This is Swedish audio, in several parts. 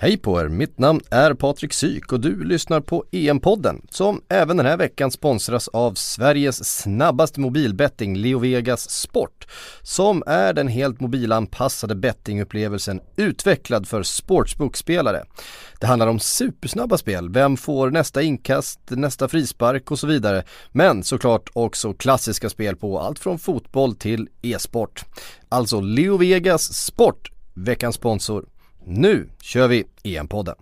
Hej på er, mitt namn är Patrik Syk och du lyssnar på EM-podden som även den här veckan sponsras av Sveriges snabbaste mobilbetting LeoVegas Sport som är den helt mobilanpassade bettingupplevelsen utvecklad för sportsbookspelare. Det handlar om supersnabba spel, vem får nästa inkast, nästa frispark och så vidare. Men såklart också klassiska spel på allt från fotboll till e-sport. Alltså LeoVegas Sport, veckans sponsor. Nu kör vi EM-podden!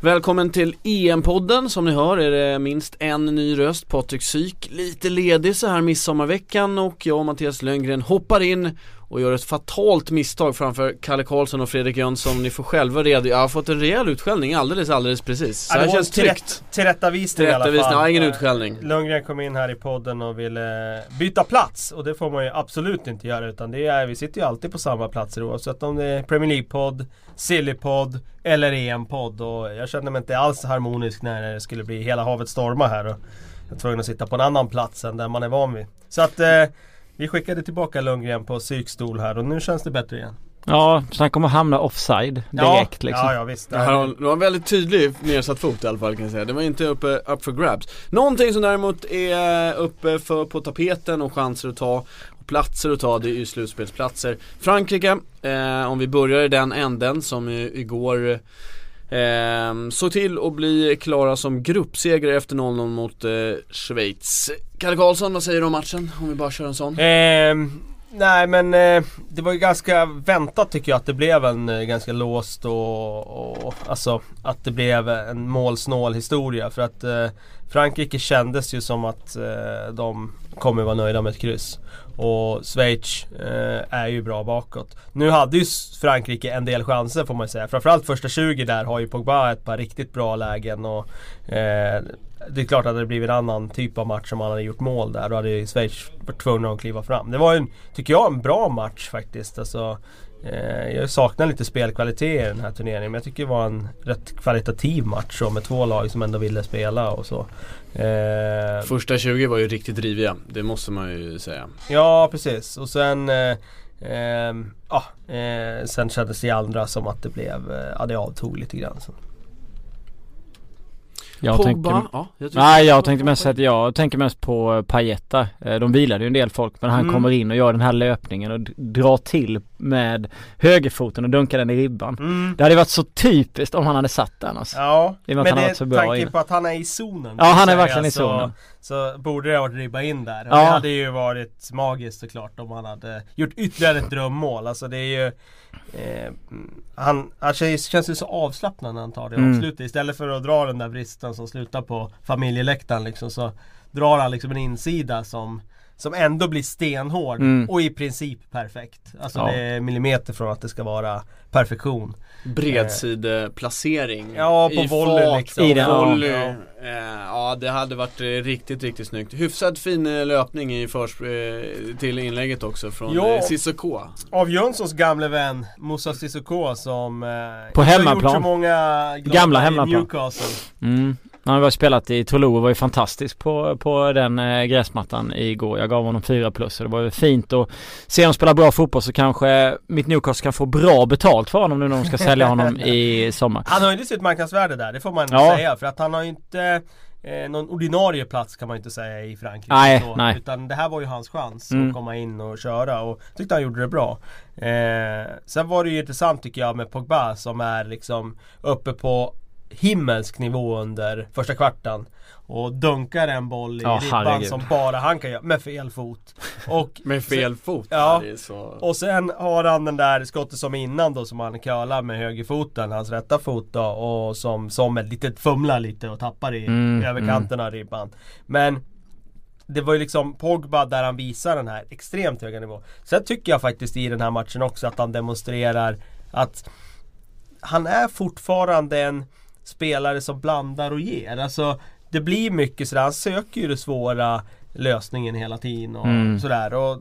Välkommen till EM-podden, som ni hör är det minst en ny röst, Patrik Syk, lite ledig så här midsommarveckan. Och jag och Mattias Lönngren hoppar in och gör ett fatalt misstag framför Kalle Karlsson och Fredrik Jönsson. Ni får själva reda Jag har fått en rejäl utskällning alldeles, alldeles precis. Så här känns tryggt. Tillrättavisning i alla fall. Ja, ingen utskällning. Lundgren kom in här i podden och ville byta plats. Och det får man ju absolut inte göra. Utan det är, vi sitter ju alltid på samma platser oavsett om det är Premier League-podd, Silly-podd eller EM-podd. Och jag kände mig inte alls harmonisk när det skulle bli hela havet storma här. Och jag var tvungen att sitta på en annan plats än där man är van vid. Så att eh, vi skickade tillbaka Lundgren på psykstol här och nu känns det bättre igen. Ja, snacka om att hamna offside direkt ja, liksom. Ja, ja visst. Det var en väldigt tydlig nedsatt fot i alla fall kan jag säga. Det var inte uppe up for grabs. Någonting som däremot är uppe för, på tapeten och chanser att ta platser att ta, det är ju slutspelsplatser. Frankrike, eh, om vi börjar i den änden som igår Eh, såg till att bli klara som gruppsegrare efter 0-0 mot eh, Schweiz. Kalle Karlsson, vad säger du om matchen? Om vi bara kör en sån. Eh, nej men eh, det var ju ganska väntat tycker jag att det blev en eh, ganska låst och, och, alltså att det blev en målsnål historia. För att eh, Frankrike kändes ju som att eh, de kommer vara nöjda med ett kryss. Och Schweiz eh, är ju bra bakåt. Nu hade ju Frankrike en del chanser får man säga. Framförallt första 20 där har ju Pogba ett par riktigt bra lägen. Och, eh, det är klart att det blivit en annan typ av match om han hade gjort mål där. Då hade ju Schweiz varit tvungna att kliva fram. Det var ju, tycker jag, en bra match faktiskt. Alltså, eh, jag saknar lite spelkvalitet i den här turneringen men jag tycker det var en rätt kvalitativ match med två lag som ändå ville spela och så. Eh, Första 20 var ju riktigt driviga, det måste man ju säga. Ja precis och sen eh, eh, eh, sen kändes det i andra som att det blev, eh, ja det avtog lite grann. Så. Jag Pogba, tänker, ja, jag nej jag tänkte mest att jag tänker mest på eh, Pajetta eh, De vilade ju en del folk men han mm. kommer in och gör den här löpningen och drar till med högerfoten och dunkar den i ribban. Mm. Det hade varit så typiskt om han hade satt den alltså. Ja, men det är tanke på att han är i zonen. Ja han är verkligen i zonen. Så, borde det ha varit ribba in där. Och ja. Det hade ju varit magiskt såklart om han hade gjort ytterligare ett drömmål. Alltså det är ju Eh, han, han känns ju så avslappnad när han tar det mm. avslutet. Istället för att dra den där vristen som slutar på familjeläktaren liksom, så drar han liksom en insida som som ändå blir stenhård mm. och i princip perfekt. Alltså ja. det är millimeter från att det ska vara perfektion. Bredsideplacering Ja, på volley fart, liksom. I den, volley. Ja. Eh, ja, det hade varit eh, riktigt, riktigt snyggt. Hyfsat fin eh, löpning i förs till inlägget också från ja, Cissoko. Av Jönssons gamle vän Moussa Cissoko som På hemmaplan. gjort så många Gamla hemmaplan. Newcastle. Mm. Han har spelat i Toulouse och var ju fantastisk på, på den eh, gräsmattan igår. Jag gav honom fyra plus och det var ju fint att se honom spela bra fotboll så kanske mitt Newcastle kan få bra betalt för honom nu när de ska sälja honom i sommar. Han har ju inte sitt marknadsvärde där, det får man ja. säga. För att han har ju inte eh, någon ordinarie plats kan man inte säga i Frankrike. Nej, så, nej. Utan det här var ju hans chans mm. att komma in och köra och tyckte han gjorde det bra. Eh, sen var det ju intressant tycker jag med Pogba som är liksom uppe på himmelsk nivå under första kvarten och dunkar en boll i oh, ribban herregud. som bara han kan göra med fel fot. Och med fel fot? Ja. Så... Och sen har han den där skottet som innan då som han curlar med högerfoten, hans rätta fot då och som, som ett litet fumlar lite och tappar i mm, överkanten mm. av ribban. Men det var ju liksom Pogba där han visar den här extremt höga nivån. Sen tycker jag faktiskt i den här matchen också att han demonstrerar att han är fortfarande en spelare som blandar och ger. Alltså det blir mycket sådär, han söker ju det svåra lösningen hela tiden och mm. sådär. Och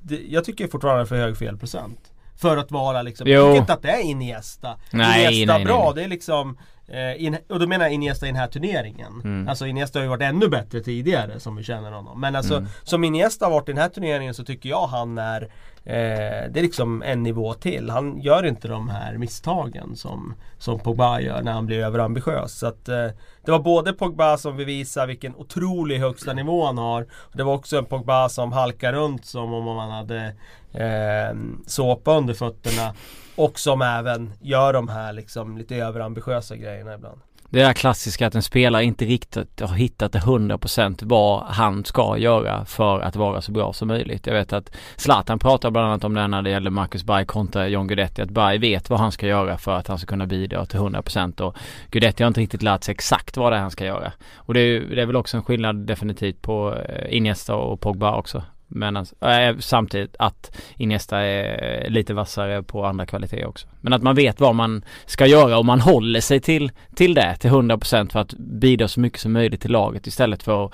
det, jag tycker fortfarande för hög felprocent. För att vara liksom, jag tycker inte att det är Iniesta. Nej, Iniesta nej, bra, nej. det är liksom Eh, och då menar jag Iniesta i den här turneringen. Mm. Alltså Iniesta har ju varit ännu bättre tidigare som vi känner honom. Men alltså mm. som Iniesta har varit i den här turneringen så tycker jag han är eh, Det är liksom en nivå till. Han gör inte de här misstagen som, som Pogba gör när han blir överambitiös. Så att, eh, det var både Pogba som bevisar vilken otrolig högsta nivå han har. Och det var också en Pogba som halkar runt som om man hade eh, såpa under fötterna. Och som även gör de här liksom lite överambitiösa grejerna ibland. Det är klassiska att en spelare inte riktigt har hittat det 100% vad han ska göra för att vara så bra som möjligt. Jag vet att Zlatan pratar bland annat om det när det gäller Marcus Berg kontra John Guidetti. Att Berg vet vad han ska göra för att han ska kunna bidra till 100% och Guidetti har inte riktigt lärt sig exakt vad det är han ska göra. Och det är, det är väl också en skillnad definitivt på eh, Iniesta och Pogba också. Men alltså, äh, samtidigt att Iniesta är lite vassare på andra kvaliteter också. Men att man vet vad man ska göra och man håller sig till, till det till 100% för att bidra så mycket som möjligt till laget istället för att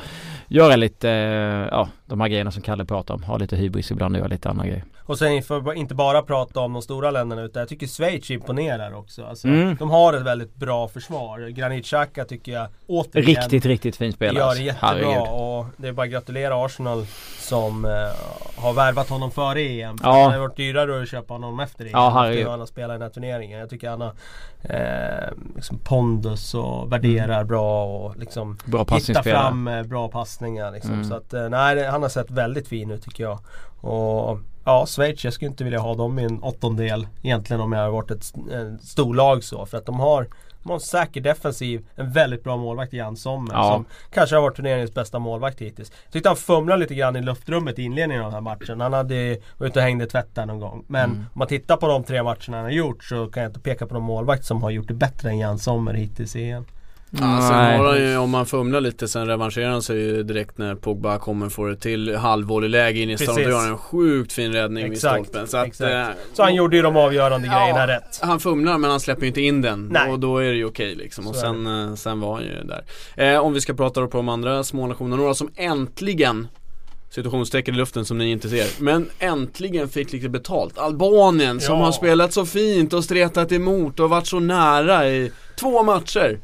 göra lite, ja, de här grejerna som Kalle pratar om. Ha lite hybris ibland och göra lite andra grejer. Och sen för inte bara prata om de stora länderna utan jag tycker Schweiz imponerar också. Alltså, mm. De har ett väldigt bra försvar. Granit Xhaka tycker jag återigen Riktigt, riktigt fin spelare. Gör det jättebra Herregud. och det är bara att gratulera Arsenal som eh, har värvat honom före EM. Ja. Det har varit dyrare att köpa honom efter EM. Ja, herregud. Har den här turneringen. Jag tycker han har eh, liksom pondus och värderar mm. bra och liksom bra hittar fram eh, bra passningar. Liksom. Mm. Så att, eh, nej, han har sett väldigt fin ut tycker jag. Och Ja, Schweiz, jag skulle inte vilja ha dem i en åttondel egentligen om jag hade varit ett, ett storlag så. För att de har, de har en säker defensiv, en väldigt bra målvakt i Jan Sommer. Ja. Som kanske har varit turneringens bästa målvakt hittills. Jag tyckte han fumlade lite grann i luftrummet i inledningen av den här matchen. Han hade varit ute och hängde tvätt där någon gång. Men mm. om man tittar på de tre matcherna han har gjort så kan jag inte peka på någon målvakt som har gjort det bättre än Jan Sommer hittills i EM. Ja, sen har han ju, om man fumlar lite sen revanscherar han sig ju direkt när Pogba kommer får det till halvvolleyläge in i stolpen. Då gör en sjukt fin räddning exakt, vid stolpen. Så, att, exakt. Eh, så han gjorde ju de avgörande ja, grejerna rätt. Han fumlar men han släpper ju inte in den. Nej. Och då är det ju okej liksom. Och sen, eh, sen var han ju där. Eh, om vi ska prata då på de andra små nationerna. Några som äntligen situationstecken i luften som ni inte ser. Men äntligen fick lite betalt. Albanien som ja. har spelat så fint och stretat emot och varit så nära i två matcher.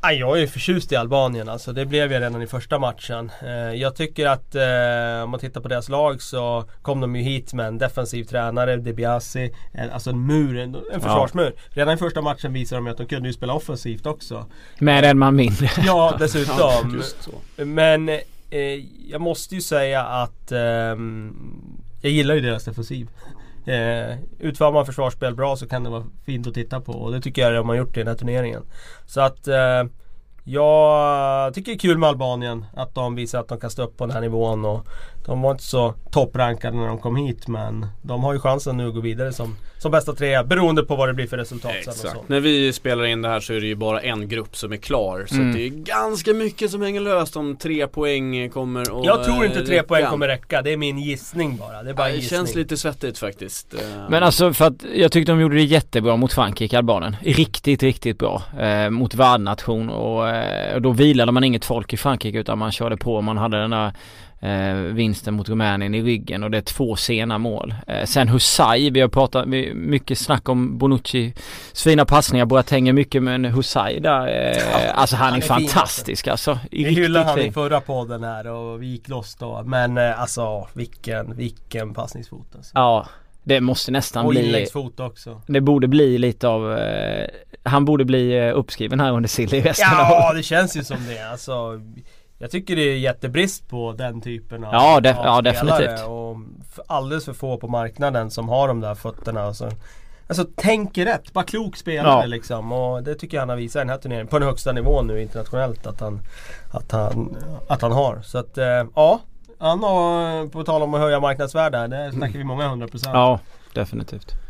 Jag är förtjust i Albanien alltså. Det blev jag redan i första matchen. Eh, jag tycker att eh, om man tittar på deras lag så kom de ju hit med en defensiv tränare, Debiasi. Alltså en mur, en, försvarsmur. Ja. Redan i första matchen visade de att de kunde ju spela offensivt också. Med en man mindre. Ja, dessutom. Ja, Men eh, jag måste ju säga att eh, jag gillar ju deras defensiv. Eh, utför man försvarsspel bra så kan det vara fint att titta på och det tycker jag de har gjort i den här turneringen. Så att eh, jag tycker det är kul med Albanien att de visar att de kan stå upp på den här nivån och de var inte så topprankade när de kom hit men de har ju chansen nu att gå vidare som, som bästa trea beroende på vad det blir för resultat Exakt. sen och så. När vi spelar in det här så är det ju bara en grupp som är klar så mm. det är ganska mycket som hänger löst om tre poäng kommer och Jag tror inte tre räcka. poäng kommer räcka, det är min gissning bara. Det är bara ja, Det känns lite svettigt faktiskt. Eh, men alltså för att jag tyckte de gjorde det jättebra mot Frankrike, Albanien. Riktigt, riktigt bra. Eh, mot värdnation och, eh, och då vilade man inget folk i Frankrike utan man körde på. Man hade den där eh, vinsten mot Rumänien i ryggen och det är två sena mål. Eh, sen Husay, vi har pratat mycket snack om Bonucci fina passningar, Boateng är mycket men Husay där, eh, ja, alltså han, han är, är, fantastisk fin, alltså. Vi hyllade han i förra podden här och vi gick loss då men eh, alltså vilken, vilken passningsfot alltså. Ja. Det måste nästan och bli... Och också. Det borde bli lite av... Eh, han borde bli eh, uppskriven här under Silly resten Ja, det känns ju som det. Alltså, jag tycker det är jättebrist på den typen av, ja, def av ja, definitivt. och alldeles för få på marknaden som har de där fötterna. Alltså, alltså tänker rätt, bara klok spelare ja. liksom. Och det tycker jag han har visat i den här turneringen. På den högsta nivån nu internationellt att han, att han, att han har. Så att eh, ja, han har, på tal om att höja marknadsvärde, det snackar vi många hundra procent. Ja, definitivt.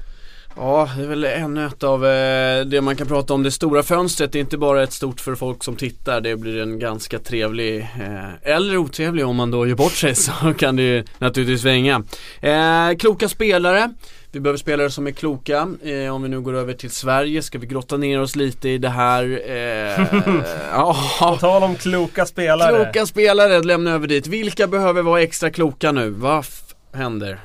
Ja, det är väl ännu ett av eh, det man kan prata om. Det stora fönstret det är inte bara ett stort för folk som tittar. Det blir en ganska trevlig, eh, eller otrevlig om man då gör bort sig så kan det ju naturligtvis svänga. Eh, kloka spelare. Vi behöver spelare som är kloka. Om vi nu går över till Sverige ska vi grotta ner oss lite i det här. Ja. På tal om kloka spelare. Kloka spelare, lämna över dit. Vilka behöver vara extra kloka nu? Vad händer?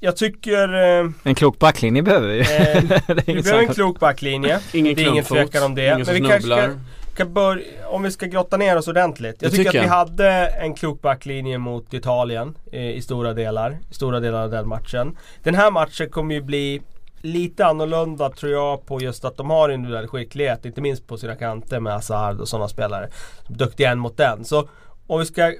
Jag tycker... Eh, en klok backlinje behöver vi eh, Vi behöver en klok backlinje. ingen Det är ingen tvekan om det. Ingen men vi kanske ska, ska börja, om vi ska grotta ner oss ordentligt. Jag tycker, tycker att vi hade en klok backlinje mot Italien eh, i stora delar. I stora delar av den matchen. Den här matchen kommer ju bli lite annorlunda tror jag på just att de har individuell skicklighet. Inte minst på sina kanter med Hazard och sådana spelare. Duktiga en mot den. Så om vi ska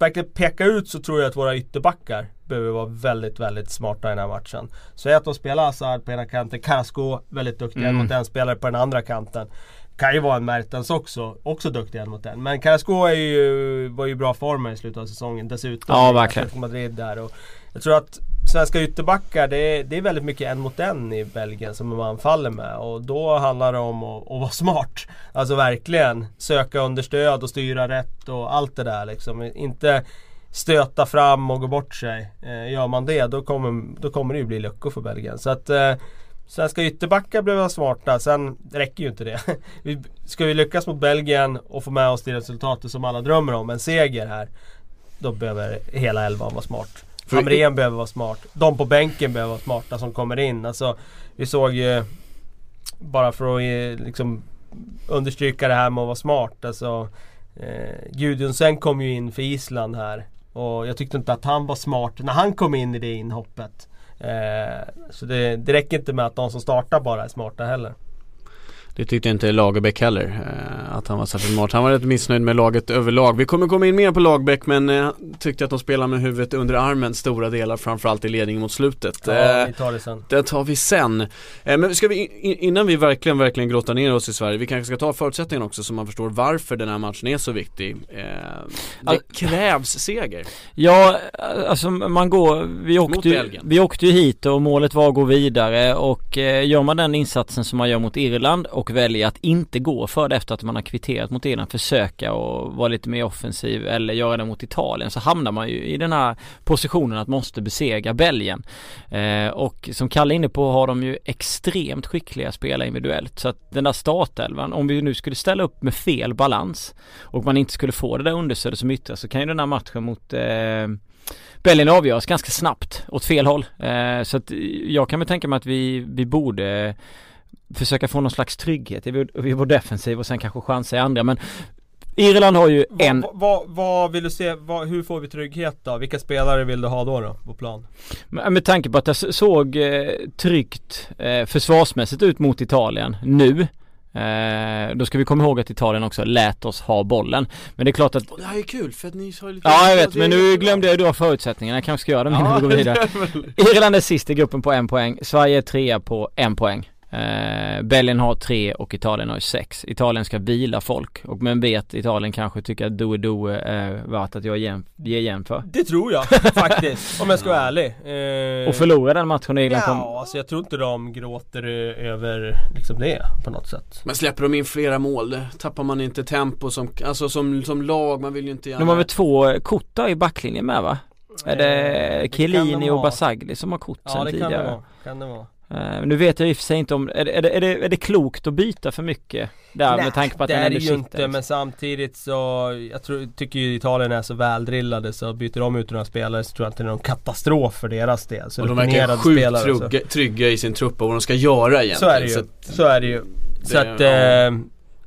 verkligen peka ut så tror jag att våra ytterbackar behöver vara väldigt, väldigt smarta i den här matchen. Så att de spelar Hazard på ena kanten, Carrasco väldigt duktig mm. mot en spelare på den andra kanten. Kan ju vara en Mertens också, också duktig en mot en. Men Carrasco är ju, var ju bra form i slutet av säsongen dessutom. Ja, verkligen. Madrid där och jag tror att svenska ytterbackar, det är, det är väldigt mycket en mot en i Belgien som man faller med. Och då handlar det om att, att vara smart. Alltså verkligen söka understöd och styra rätt och allt det där liksom. Inte stöta fram och gå bort sig. Eh, gör man det då kommer, då kommer det ju bli luckor för Belgien. Så att eh, Svenska ytterbackar behöver vara smarta, sen räcker ju inte det. ska vi lyckas mot Belgien och få med oss det resultatet som alla drömmer om, en seger här. Då behöver hela elvan vara smart. Hamrén behöver vara smart. De på bänken behöver vara smarta som kommer in. Alltså, vi såg ju, bara för att eh, liksom understryka det här med att vara smart. Alltså, eh, Gudjonsen kom ju in för Island här. Och jag tyckte inte att han var smart när han kom in i det inhoppet. Eh, så det, det räcker inte med att de som startar bara är smarta heller. Det tyckte inte Lagerbäck heller, eh, att han var särskilt smart. Han var rätt missnöjd med laget överlag. Vi kommer komma in mer på Lagerbäck men eh, tyckte att de spelade med huvudet under armen stora delar, framförallt i ledningen mot slutet. Ja, vi tar det sen. Det tar vi sen. Eh, men ska vi, innan vi verkligen, verkligen grottar ner oss i Sverige, vi kanske ska ta förutsättningarna också så man förstår varför den här matchen är så viktig. Eh, det krävs seger. Ja, alltså man går, vi åkte, ju, vi åkte ju hit och målet var att gå vidare och eh, gör man den insatsen som man gör mot Irland och välja att inte gå för det efter att man har kvitterat mot Irland, försöka och vara lite mer offensiv eller göra det mot Italien så hamnar man ju i den här positionen att måste besegra Belgien. Eh, och som Kalle är inne på har de ju extremt skickliga spelare individuellt så att den där startelvan, om vi nu skulle ställa upp med fel balans och man inte skulle få det där understödet som yttrar så kan ju den här matchen mot eh, Belgien avgörs ganska snabbt åt fel håll. Eh, så att jag kan väl tänka mig att vi, vi borde försöka få någon slags trygghet i vår, i vår defensiv och sen kanske chansa i andra men Irland har ju va, en... Vad va, va vill du se, va, hur får vi trygghet då? Vilka spelare vill du ha då, då på plan? Med, med tanke på att det såg eh, tryggt eh, försvarsmässigt ut mot Italien nu Eh, då ska vi komma ihåg att Italien också lät oss ha bollen. Men det är klart att... Det här är kul för att ni har lite... Ja jag vet men nu glömde jag dra förutsättningarna. Jag kanske ska göra dem innan ja, vi går vidare. Irland är sist i gruppen på en poäng. Sverige är trea på en poäng. Eh, Belgien har tre och Italien har sex. Italien ska vila folk och men vet Italien kanske tycker att Doe Doe är värt att jag ger igen för. Det tror jag faktiskt, om jag ska vara ärlig. Eh, och förlora den matchen i England Ja, alltså jag tror inte de gråter över liksom det på något sätt. Men släpper de in flera mål, tappar man inte tempo som, alltså som, som lag, man vill ju inte gärna De har väl två Kotta i backlinjen med va? Är det eh, Chiellini och Basagli som har kort ja, sen tidigare? Ja det kan det vara, kan det vara. Uh, nu vet jag i och för sig inte om, är det, är, det, är, det, är det klokt att byta för mycket? Där Nej, med tanke på att det är det ju inte liksom. men samtidigt så Jag tror, tycker ju Italien är så väldrillade så byter de ut några spelare så tror jag inte det är någon katastrof för deras del. Så och de verkar sjukt trygga, trygga, i sin trupp och vad de ska göra egentligen. Så är det ju. Så, att, så, är det ju. så att ja. eh,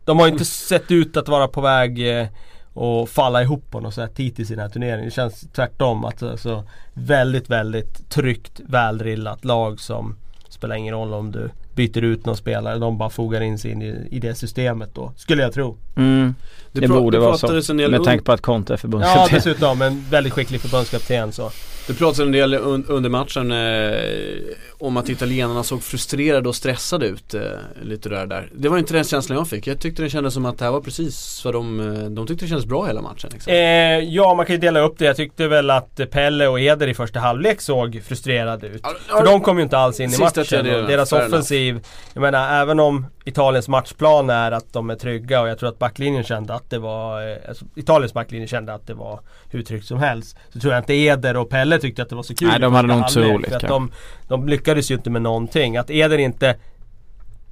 De har inte sett ut att vara på väg eh, och falla ihop på något sätt hittills i den här turneringen. Det känns tvärtom att alltså, väldigt, väldigt tryggt, väldrillat lag som spelar ingen roll om du byter ut någon spelare. De bara fogar in sig in i, i det systemet då. Skulle jag tro. Mm. Det, det borde vara så. Med tanke på att Conte är förbundskapten. Ja dessutom en väldigt skicklig förbundskapten så. Det pratades en del un under matchen eh, om att italienarna såg frustrerade och stressade ut eh, lite där, där. Det var inte den känslan jag fick. Jag tyckte det kändes som att det här var precis vad de, eh, de tyckte det kändes bra hela matchen. Liksom. Eh, ja, man kan ju dela upp det. Jag tyckte väl att Pelle och Eder i första halvlek såg frustrerade ut. För de kom ju inte alls in i matchen. Deras offensiv, jag menar även om Italiens matchplan är att de är trygga och jag tror att backlinjen kände att det var eh, alltså, Italiens backlinje kände att det var hur tryggt som helst. Så tror jag inte Eder och Pelle tyckte att det var så kul. Nej de hade nog inte så roligt. de, de lyckades ju inte med någonting. Att Eder inte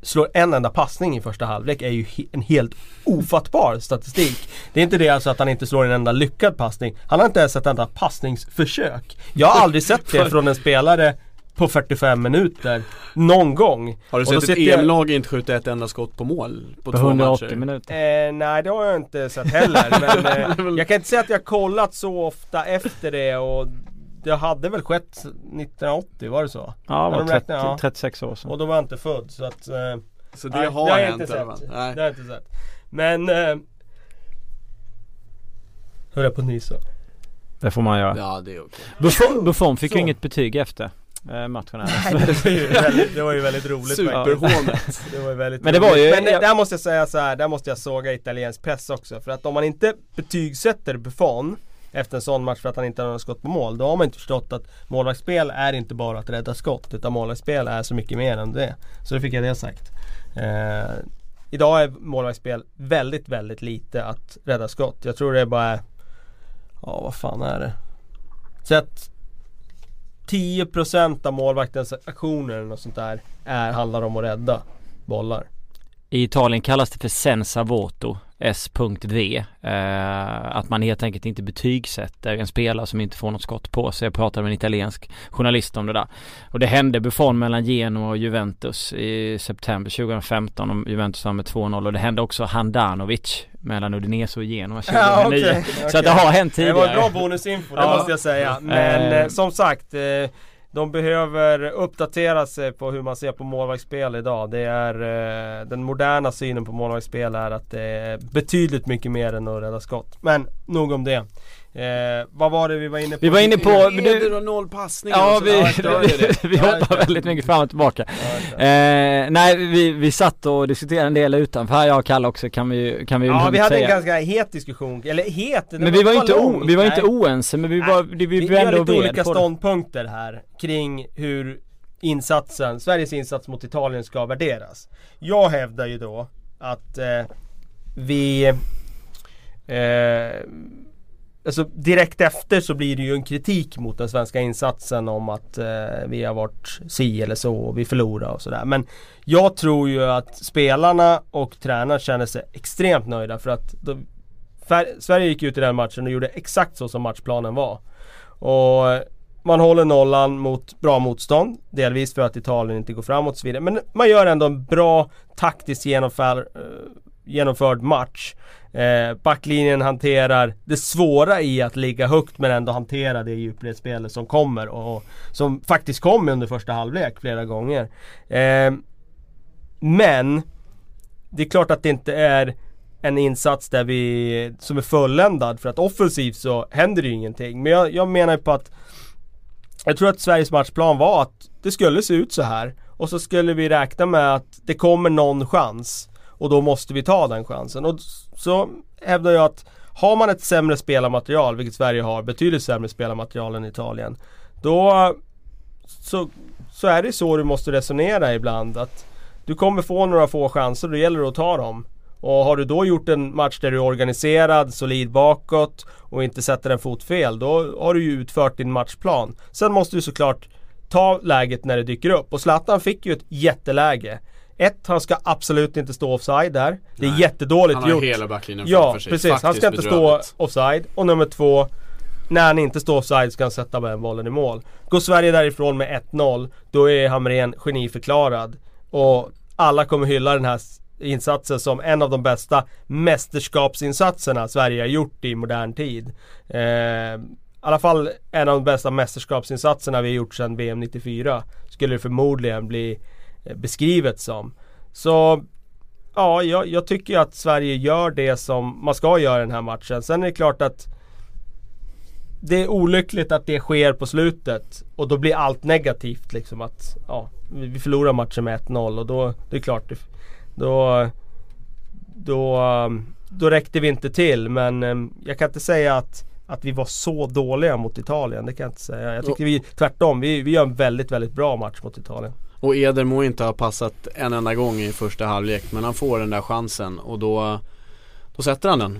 slår en enda passning i första halvlek är ju en helt ofattbar statistik. Det är inte det alltså att han inte slår en enda lyckad passning. Han har inte ens ett enda passningsförsök. Jag har aldrig sett det från en spelare på 45 minuter någon gång. Har du sett ett EM-lag inte skjuta ett enda skott på mål på, på två 180 matcher? minuter? Eh, nej det har jag inte sett heller. men eh, jag kan inte säga att jag kollat så ofta efter det och det hade väl skett 1980, var det så? Ja, det var 30, ja. 36 år sedan. Och då var jag inte född så att eh, Så det nej, har det hänt? Inte sett. Nej. Det har jag inte sett. Men eh, Höll jag på att nysa? Det får man göra. Ja det är okej. Buffon, Buffon fick så. ju inget betyg efter matchen här. Nej, det, var ju väldigt, det var ju väldigt roligt Superhånet. det var ju väldigt Men det var ju Men det, där måste jag säga så här, där måste jag såga italiensk press också. För att om man inte betygsätter Buffon efter en sån match för att han inte har något skott på mål. Då har man inte förstått att målvaktsspel är inte bara att rädda skott. Utan målvaktsspel är så mycket mer än det. Så det fick jag det sagt. Eh, idag är målvaktsspel väldigt, väldigt lite att rädda skott. Jag tror det är bara Ja, vad fan är det? Så att 10% av målvaktens aktioner eller något sånt där är, handlar om att rädda bollar. I Italien kallas det för senza voto. S.V. Eh, att man helt enkelt inte betygsätter en spelare som inte får något skott på sig. Jag pratade med en italiensk journalist om det där. Och det hände Buffon mellan Genoa och Juventus i september 2015 och Juventus vann med 2-0 och det hände också Handanovic mellan Udinese och Genoa 2009. Ja, okay, okay. Så att det har hänt tidigare. Det var bra bonusinfo, det måste jag säga. Men eh, som sagt eh, de behöver uppdatera sig på hur man ser på målvaktsspel idag. Det är eh, Den moderna synen på målvaktsspel är att det är betydligt mycket mer än att rädda skott. Men nog om det. Eh, vad var det vi var inne på? Vi var inne på... Eder och noll passningar Ja, vi, vi, vi hoppar väldigt mycket fram och tillbaka. Eh, nej, vi, vi satt och diskuterade en del utanför jag och Kalle också kan vi, kan vi Ja, vi hade säga. en ganska het diskussion, eller het, Men vi var, inte, o, vi var inte oense, men vi var, vi, vi, vi har lite olika ståndpunkter här kring hur insatsen, Sveriges insats mot Italien ska värderas. Jag hävdar ju då att eh, vi eh, Alltså direkt efter så blir det ju en kritik mot den svenska insatsen om att eh, vi har varit si eller så och vi förlorar och sådär. Men jag tror ju att spelarna och tränaren känner sig extremt nöjda för att de, Sverige gick ut i den matchen och gjorde exakt så som matchplanen var. Och man håller nollan mot bra motstånd. Delvis för att Italien inte går framåt och så vidare. Men man gör ändå en bra taktisk genomfall eh, genomförd match. Eh, backlinjen hanterar det svåra i att ligga högt men ändå hantera det djupledsspelet som kommer och, och, som faktiskt kom under första halvlek flera gånger. Eh, men det är klart att det inte är en insats där vi, som är fulländad för att offensivt så händer det ju ingenting. Men jag, jag menar på att jag tror att Sveriges matchplan var att det skulle se ut så här och så skulle vi räkna med att det kommer någon chans. Och då måste vi ta den chansen. Och så hävdar jag att har man ett sämre spelarmaterial, vilket Sverige har, betydligt sämre spelarmaterial än Italien. Då så, så är det så du måste resonera ibland. Att du kommer få några få chanser, och då gäller det att ta dem. Och har du då gjort en match där du är organiserad, solid bakåt och inte sätter en fot fel, då har du ju utfört din matchplan. Sen måste du såklart ta läget när det dyker upp. Och Zlatan fick ju ett jätteläge. Ett, han ska absolut inte stå offside där. Det är Nej, jättedåligt gjort. Han har gjort. hela backlinjen Ja, sig. precis. Faktiskt han ska inte stå offside. Och nummer två, när han inte står offside ska han sätta den bollen i mål. Går Sverige därifrån med 1-0, då är Hamrén geniförklarad. Och alla kommer hylla den här insatsen som en av de bästa mästerskapsinsatserna Sverige har gjort i modern tid. Eh, I alla fall en av de bästa mästerskapsinsatserna vi har gjort sedan VM 94. Skulle det förmodligen bli beskrivet som. Så ja, jag, jag tycker att Sverige gör det som man ska göra i den här matchen. Sen är det klart att det är olyckligt att det sker på slutet och då blir allt negativt liksom att ja, vi förlorar matchen med 1-0 och då, det är klart, då, då, då räckte vi inte till men eh, jag kan inte säga att att vi var så dåliga mot Italien, det kan jag inte säga. Jag tycker vi tvärtom, vi, vi gör en väldigt, väldigt bra match mot Italien. Och Eder må inte ha passat en enda gång i första halvlek men han får den där chansen och då, då sätter han den.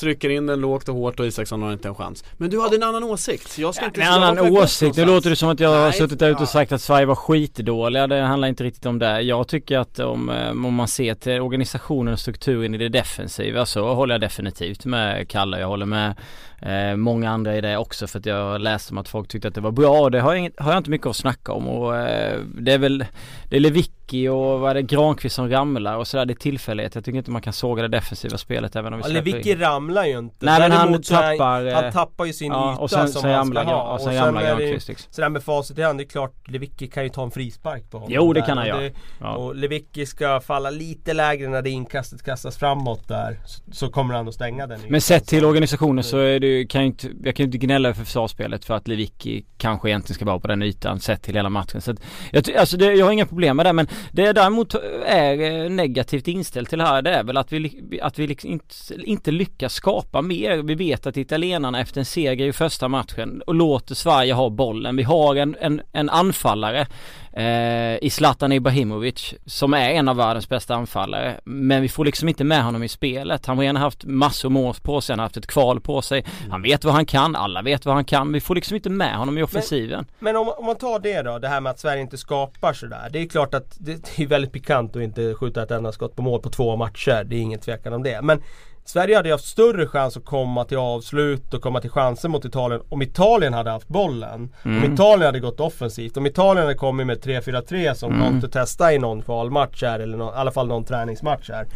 trycker in den lågt och hårt och Isaksson har inte en chans. Men du hade en annan åsikt. Jag ska ja, inte En annan åsikt, nu låter det som att jag har suttit där ute och sagt att Sverige var skitdåliga. Det handlar inte riktigt om det. Jag tycker att om, eh, om man ser till organisationen och strukturen i det defensiva så håller jag definitivt med Kalle. Jag håller med eh, många andra i det också för att jag läste om att folk tyckte att det var bra och det har jag, inget, har jag inte mycket att snacka om och eh, det är väl Det är Lewicki och vad är det Granqvist som ramlar och sådär det är tillfällighet. Jag tycker inte man kan såga det defensiva spelet även om vi ja, Lewicki ramlar ju inte. Nej men han tappar Han, han tappar ju sin ja, yta och sen, som sen han ska ramlar, ha. och sen ramlar Granqvist liksom. Sådär med facit i hand, det är klart Lewicki kan ju ta en frispark på honom. Jo det kan han göra. Ja. Och Lewicki ska falla lite lägre när det inkastet kastas framåt där. Så, så kommer han att stänga den. Men sett till organisationen så är det, kan ju inte jag kan ju inte gnälla över försvarsspelet för att Lewicki kanske egentligen ska vara på den ytan sett till hela matchen. Så att, jag, alltså det, jag har inga problem med det men det jag däremot är eh, negativt inställd till här det är väl att vi, att vi liksom inte, inte lyckas skapa mer. Vi vet att italienarna efter en seger i första matchen och låter Sverige ha bollen. Vi har en, en, en anfallare eh, i Zlatan Ibrahimovic som är en av världens bästa anfallare. Men vi får liksom inte med honom i spelet. Han har redan haft massor mål på sig, han har haft ett kval på sig. Han vet vad han kan, alla vet vad han kan. Vi får liksom inte med honom i offensiven. Men, men om, om, man tar det då, det här med att Sverige inte skapar sådär. Det är klart att det är väldigt pikant att inte skjuta ett enda skott på mål på två matcher. Det är ingen tvekan om det. Men Sverige hade ju haft större chans att komma till avslut och komma till chanser mot Italien om Italien hade haft bollen. Mm. Om Italien hade gått offensivt. Om Italien hade kommit med 3-4-3 som mm. Conte testade i någon kvalmatch här eller någon, i alla fall någon träningsmatch här.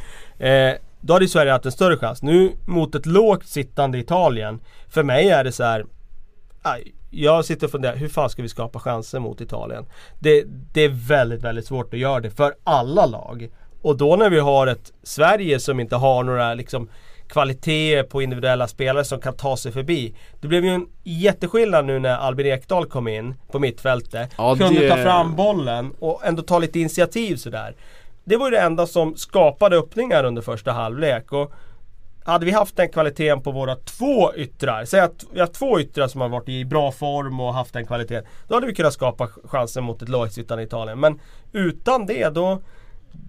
Eh, då hade Sverige haft en större chans. Nu mot ett lågt sittande Italien. För mig är det så här. Aj, jag sitter och funderar, hur fan ska vi skapa chanser mot Italien? Det, det är väldigt, väldigt svårt att göra det för alla lag. Och då när vi har ett Sverige som inte har några liksom kvaliteter på individuella spelare som kan ta sig förbi. Det blev ju en jätteskillnad nu när Albin Ekdal kom in på mittfältet. Ja, kunde det... ta fram bollen och ändå ta lite initiativ sådär. Det var ju det enda som skapade öppningar under första halvlek. Och hade vi haft den kvaliteten på våra två yttrar, säg att vi har två yttrar som har varit i bra form och haft den kvaliteten. Då hade vi kunnat skapa chanser mot ett lågsittande Italien. Men utan det då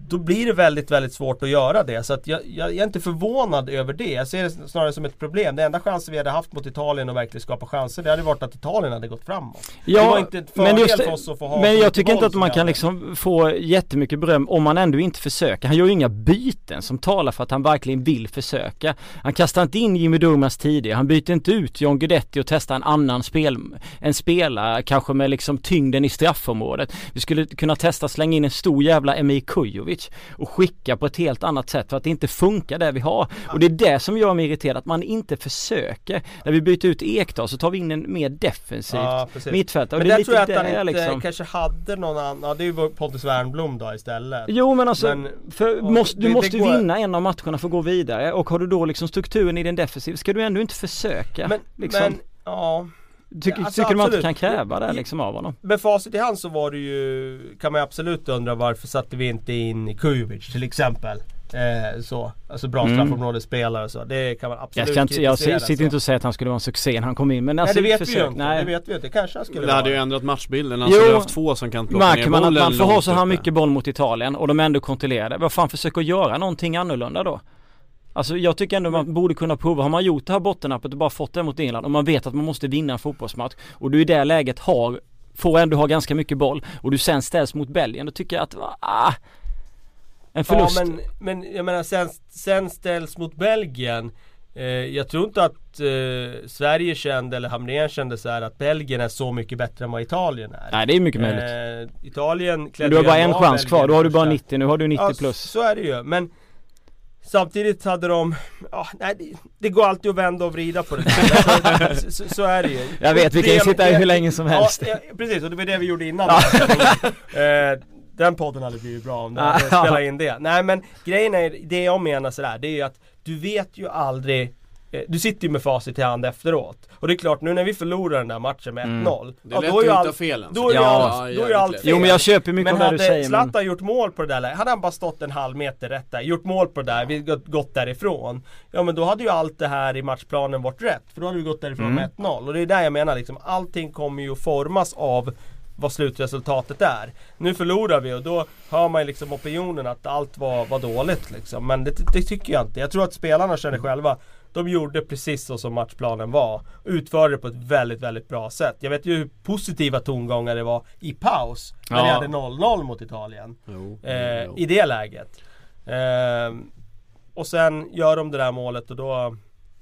då blir det väldigt, väldigt svårt att göra det. Så att jag, jag, jag, är inte förvånad över det. Jag ser det snarare som ett problem. Det enda chansen vi hade haft mot Italien och verkligen skapa chanser, det hade varit att Italien hade gått framåt. Ja, det var inte ett men just, för oss att få ha Men jag tycker inte att man kan liksom få jättemycket beröm om man ändå inte försöker. Han gör ju inga byten som talar för att han verkligen vill försöka. Han kastar inte in Jimmy Durmaz tidigare. Han byter inte ut John Guidetti och testar en annan spel, en spelare, kanske med liksom tyngden i straffområdet. Vi skulle kunna testa slänga in en stor jävla Emir Kujovic Ibrahimovic och skicka på ett helt annat sätt för att det inte funkar det vi har. Och det är det som gör mig irriterad, att man inte försöker. När vi byter ut Ekdal så tar vi in en mer defensivt ja, mittfältare. Men där tror jag att han inte liksom... kanske hade någon annan, ja det är ju Pontus Wernbloom då istället. Jo men alltså, men, för, måste, du det, måste det går... vinna en av matcherna för att gå vidare och har du då liksom strukturen i din defensiv ska du ändå inte försöka. Men, liksom. men ja Tycker, alltså, tycker man inte kan kräva det liksom av honom? Med facit i hand så var det ju, kan man absolut undra varför satte vi inte in Kujovic till exempel. Eh, så, alltså bra mm. straffområdesspelare och så. Det kan man absolut Jag, inte, jag sitter så. inte och säger att han skulle vara en succé när han kom in men alltså, Nej det vet försök, vi ju inte. Nej. Det vet vi inte. Kanske han skulle Det vara. hade ju ändrat matchbilden. Han skulle haft två som kan plocka bollen man att man får ha så här mycket boll mot Italien och de ändå kontrollerar det. Vad fan försök att göra någonting annorlunda då? Alltså jag tycker ändå man borde kunna prova. Har man gjort det här bottennappet och bara fått det mot England och man vet att man måste vinna en fotbollsmatch och du i det läget har, får ändå ha ganska mycket boll och du sen ställs mot Belgien. Då tycker jag att, ah, en förlust. Ja men, men jag menar sen, sen ställs mot Belgien. Eh, jag tror inte att eh, Sverige kände, eller Hamrén kände så här att Belgien är så mycket bättre än vad Italien är. Nej det är mycket möjligt. Eh, Italien Men Du har bara en chans Belgien kvar, då har du bara 90, nu har du 90 ja, plus. så är det ju. Men Samtidigt hade de, ja, nej, det, det, går alltid att vända och vrida på det så, så, så, är det ju. Jag vet, vi kan ju sitta här hur länge som helst. Ja, precis, och det var det vi gjorde innan. eh, den podden hade blivit bra om det spelade in det. Nej men grejen är, det jag menar sådär, det är ju att du vet ju aldrig du sitter ju med facit i hand efteråt. Och det är klart, nu när vi förlorar den där matchen med 1-0 mm. Det är lätt att hitta felen Då är ju ja, allt, då är allt fel. Jo men jag köper mycket av det du säger Men hade Zlatan gjort mål på det där hade han bara stått en halv meter rätt där, gjort mål på det där, vi gått, gått därifrån. Ja men då hade ju allt det här i matchplanen varit rätt. För då hade vi gått därifrån mm. med 1-0. Och det är där jag menar liksom, allting kommer ju formas av vad slutresultatet är. Nu förlorar vi och då hör man ju liksom opinionen att allt var, var dåligt liksom. Men det, det, tycker jag inte. Jag tror att spelarna känner själva De gjorde precis så som matchplanen var. Utförde det på ett väldigt, väldigt bra sätt. Jag vet ju hur positiva tongångar det var i paus. När Ja. vi hade 0-0 mot Italien. Jo, Eh, jo. I det läget. Eh, och sen gör de det där målet och då,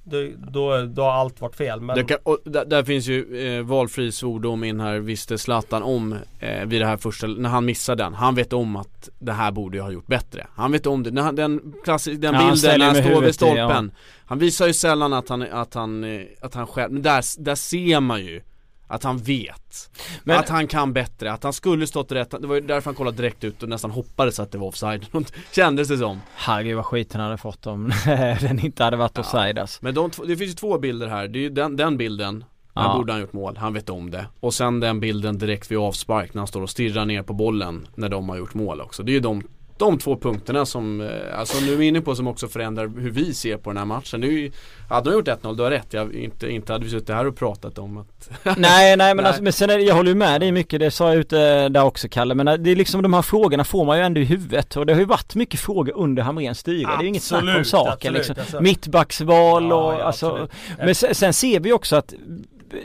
då, då, då har allt varit fel. Men, Det kan, och där, där finns ju eh, valfri svordom in här, visste Zlatan om eh, vid det här första, när han missar den, han vet om att det här borde jag ha gjort bättre. Han vet om det, när han, den klassiska, den Ja, bilden när han står vid huvudet i, ja. stolpen Han visar ju sällan att han, att han, eh, att han själv, men där, där ser man ju att han vet Men- Att han kan bättre, att han skulle stått rätt, det var ju därför han kollade direkt ut och nästan hoppades att det var offside Kändes det som Herregud vad skiten hade fått om den inte hade varit offside alltså. Men de, det finns ju två bilder här, det är ju den, den bilden Här Ja. borde han gjort mål, han vet om det. Och sen den bilden direkt vid avspark när han står och stirrar ner på bollen när de har gjort mål också. Det är ju de, de två punkterna som, eh, alltså nu är vi inne på som också förändrar hur vi ser på den här matchen. Nu, hade de gjort 1-0, du har rätt. Jag, inte, inte hade vi suttit här och pratat om att nej, nej men Nej. alltså, men sen är jag håller ju med dig mycket, det sa jag ute där också Kalle, men det är liksom de här frågorna får man ju ändå i huvudet och det har ju varit mycket frågor under Hamrens styre, det är ju inget snack om saken liksom. alltså. Mittbacksval och Ja, ja, alltså, absolut. men sen, sen ser vi också att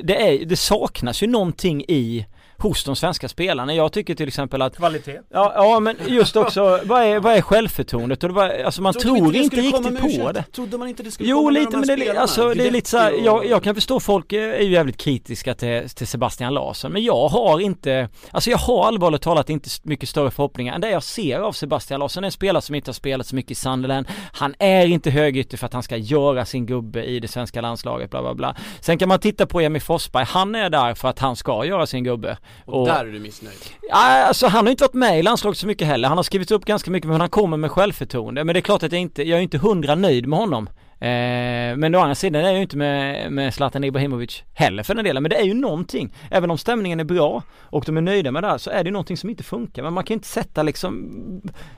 det, är, det saknas ju någonting i hos de svenska spelarna. Jag tycker till exempel att Kvalitet. Ja, ja men just också, vad är, vad är självförtroendet? Och det var, alltså man Trodde tror inte komma riktigt med på ursäkt? det. Trodde man inte det skulle Jo komma med lite de här men det, alltså, det är lite så här, jag, jag kan förstå folk är ju jävligt kritiska till, till Sebastian Larsson men jag har inte, alltså jag har allvarligt talat inte mycket större förhoppningar än det jag ser av Sebastian Larsson. En spelare som inte har spelat så mycket i Sunderland. Han är inte högytter för att han ska göra sin gubbe i det svenska landslaget bla bla bla. Sen kan man titta på Emil Forsberg, han är där för att han ska göra sin gubbe. Och där är du missnöjd. Alltså han har inte varit med i landslaget så mycket heller. Han har skrivit upp ganska mycket men han kommer med självförtroende. Men det är klart att jag inte, jag är inte hundra nöjd med honom. Eh, men å andra sidan är jag ju inte med, med Zlatan Ibrahimovic heller för den delen. Men det är ju någonting. Även om stämningen är bra och de är nöjda med det här så är det ju någonting som inte funkar. Men man kan inte sätta liksom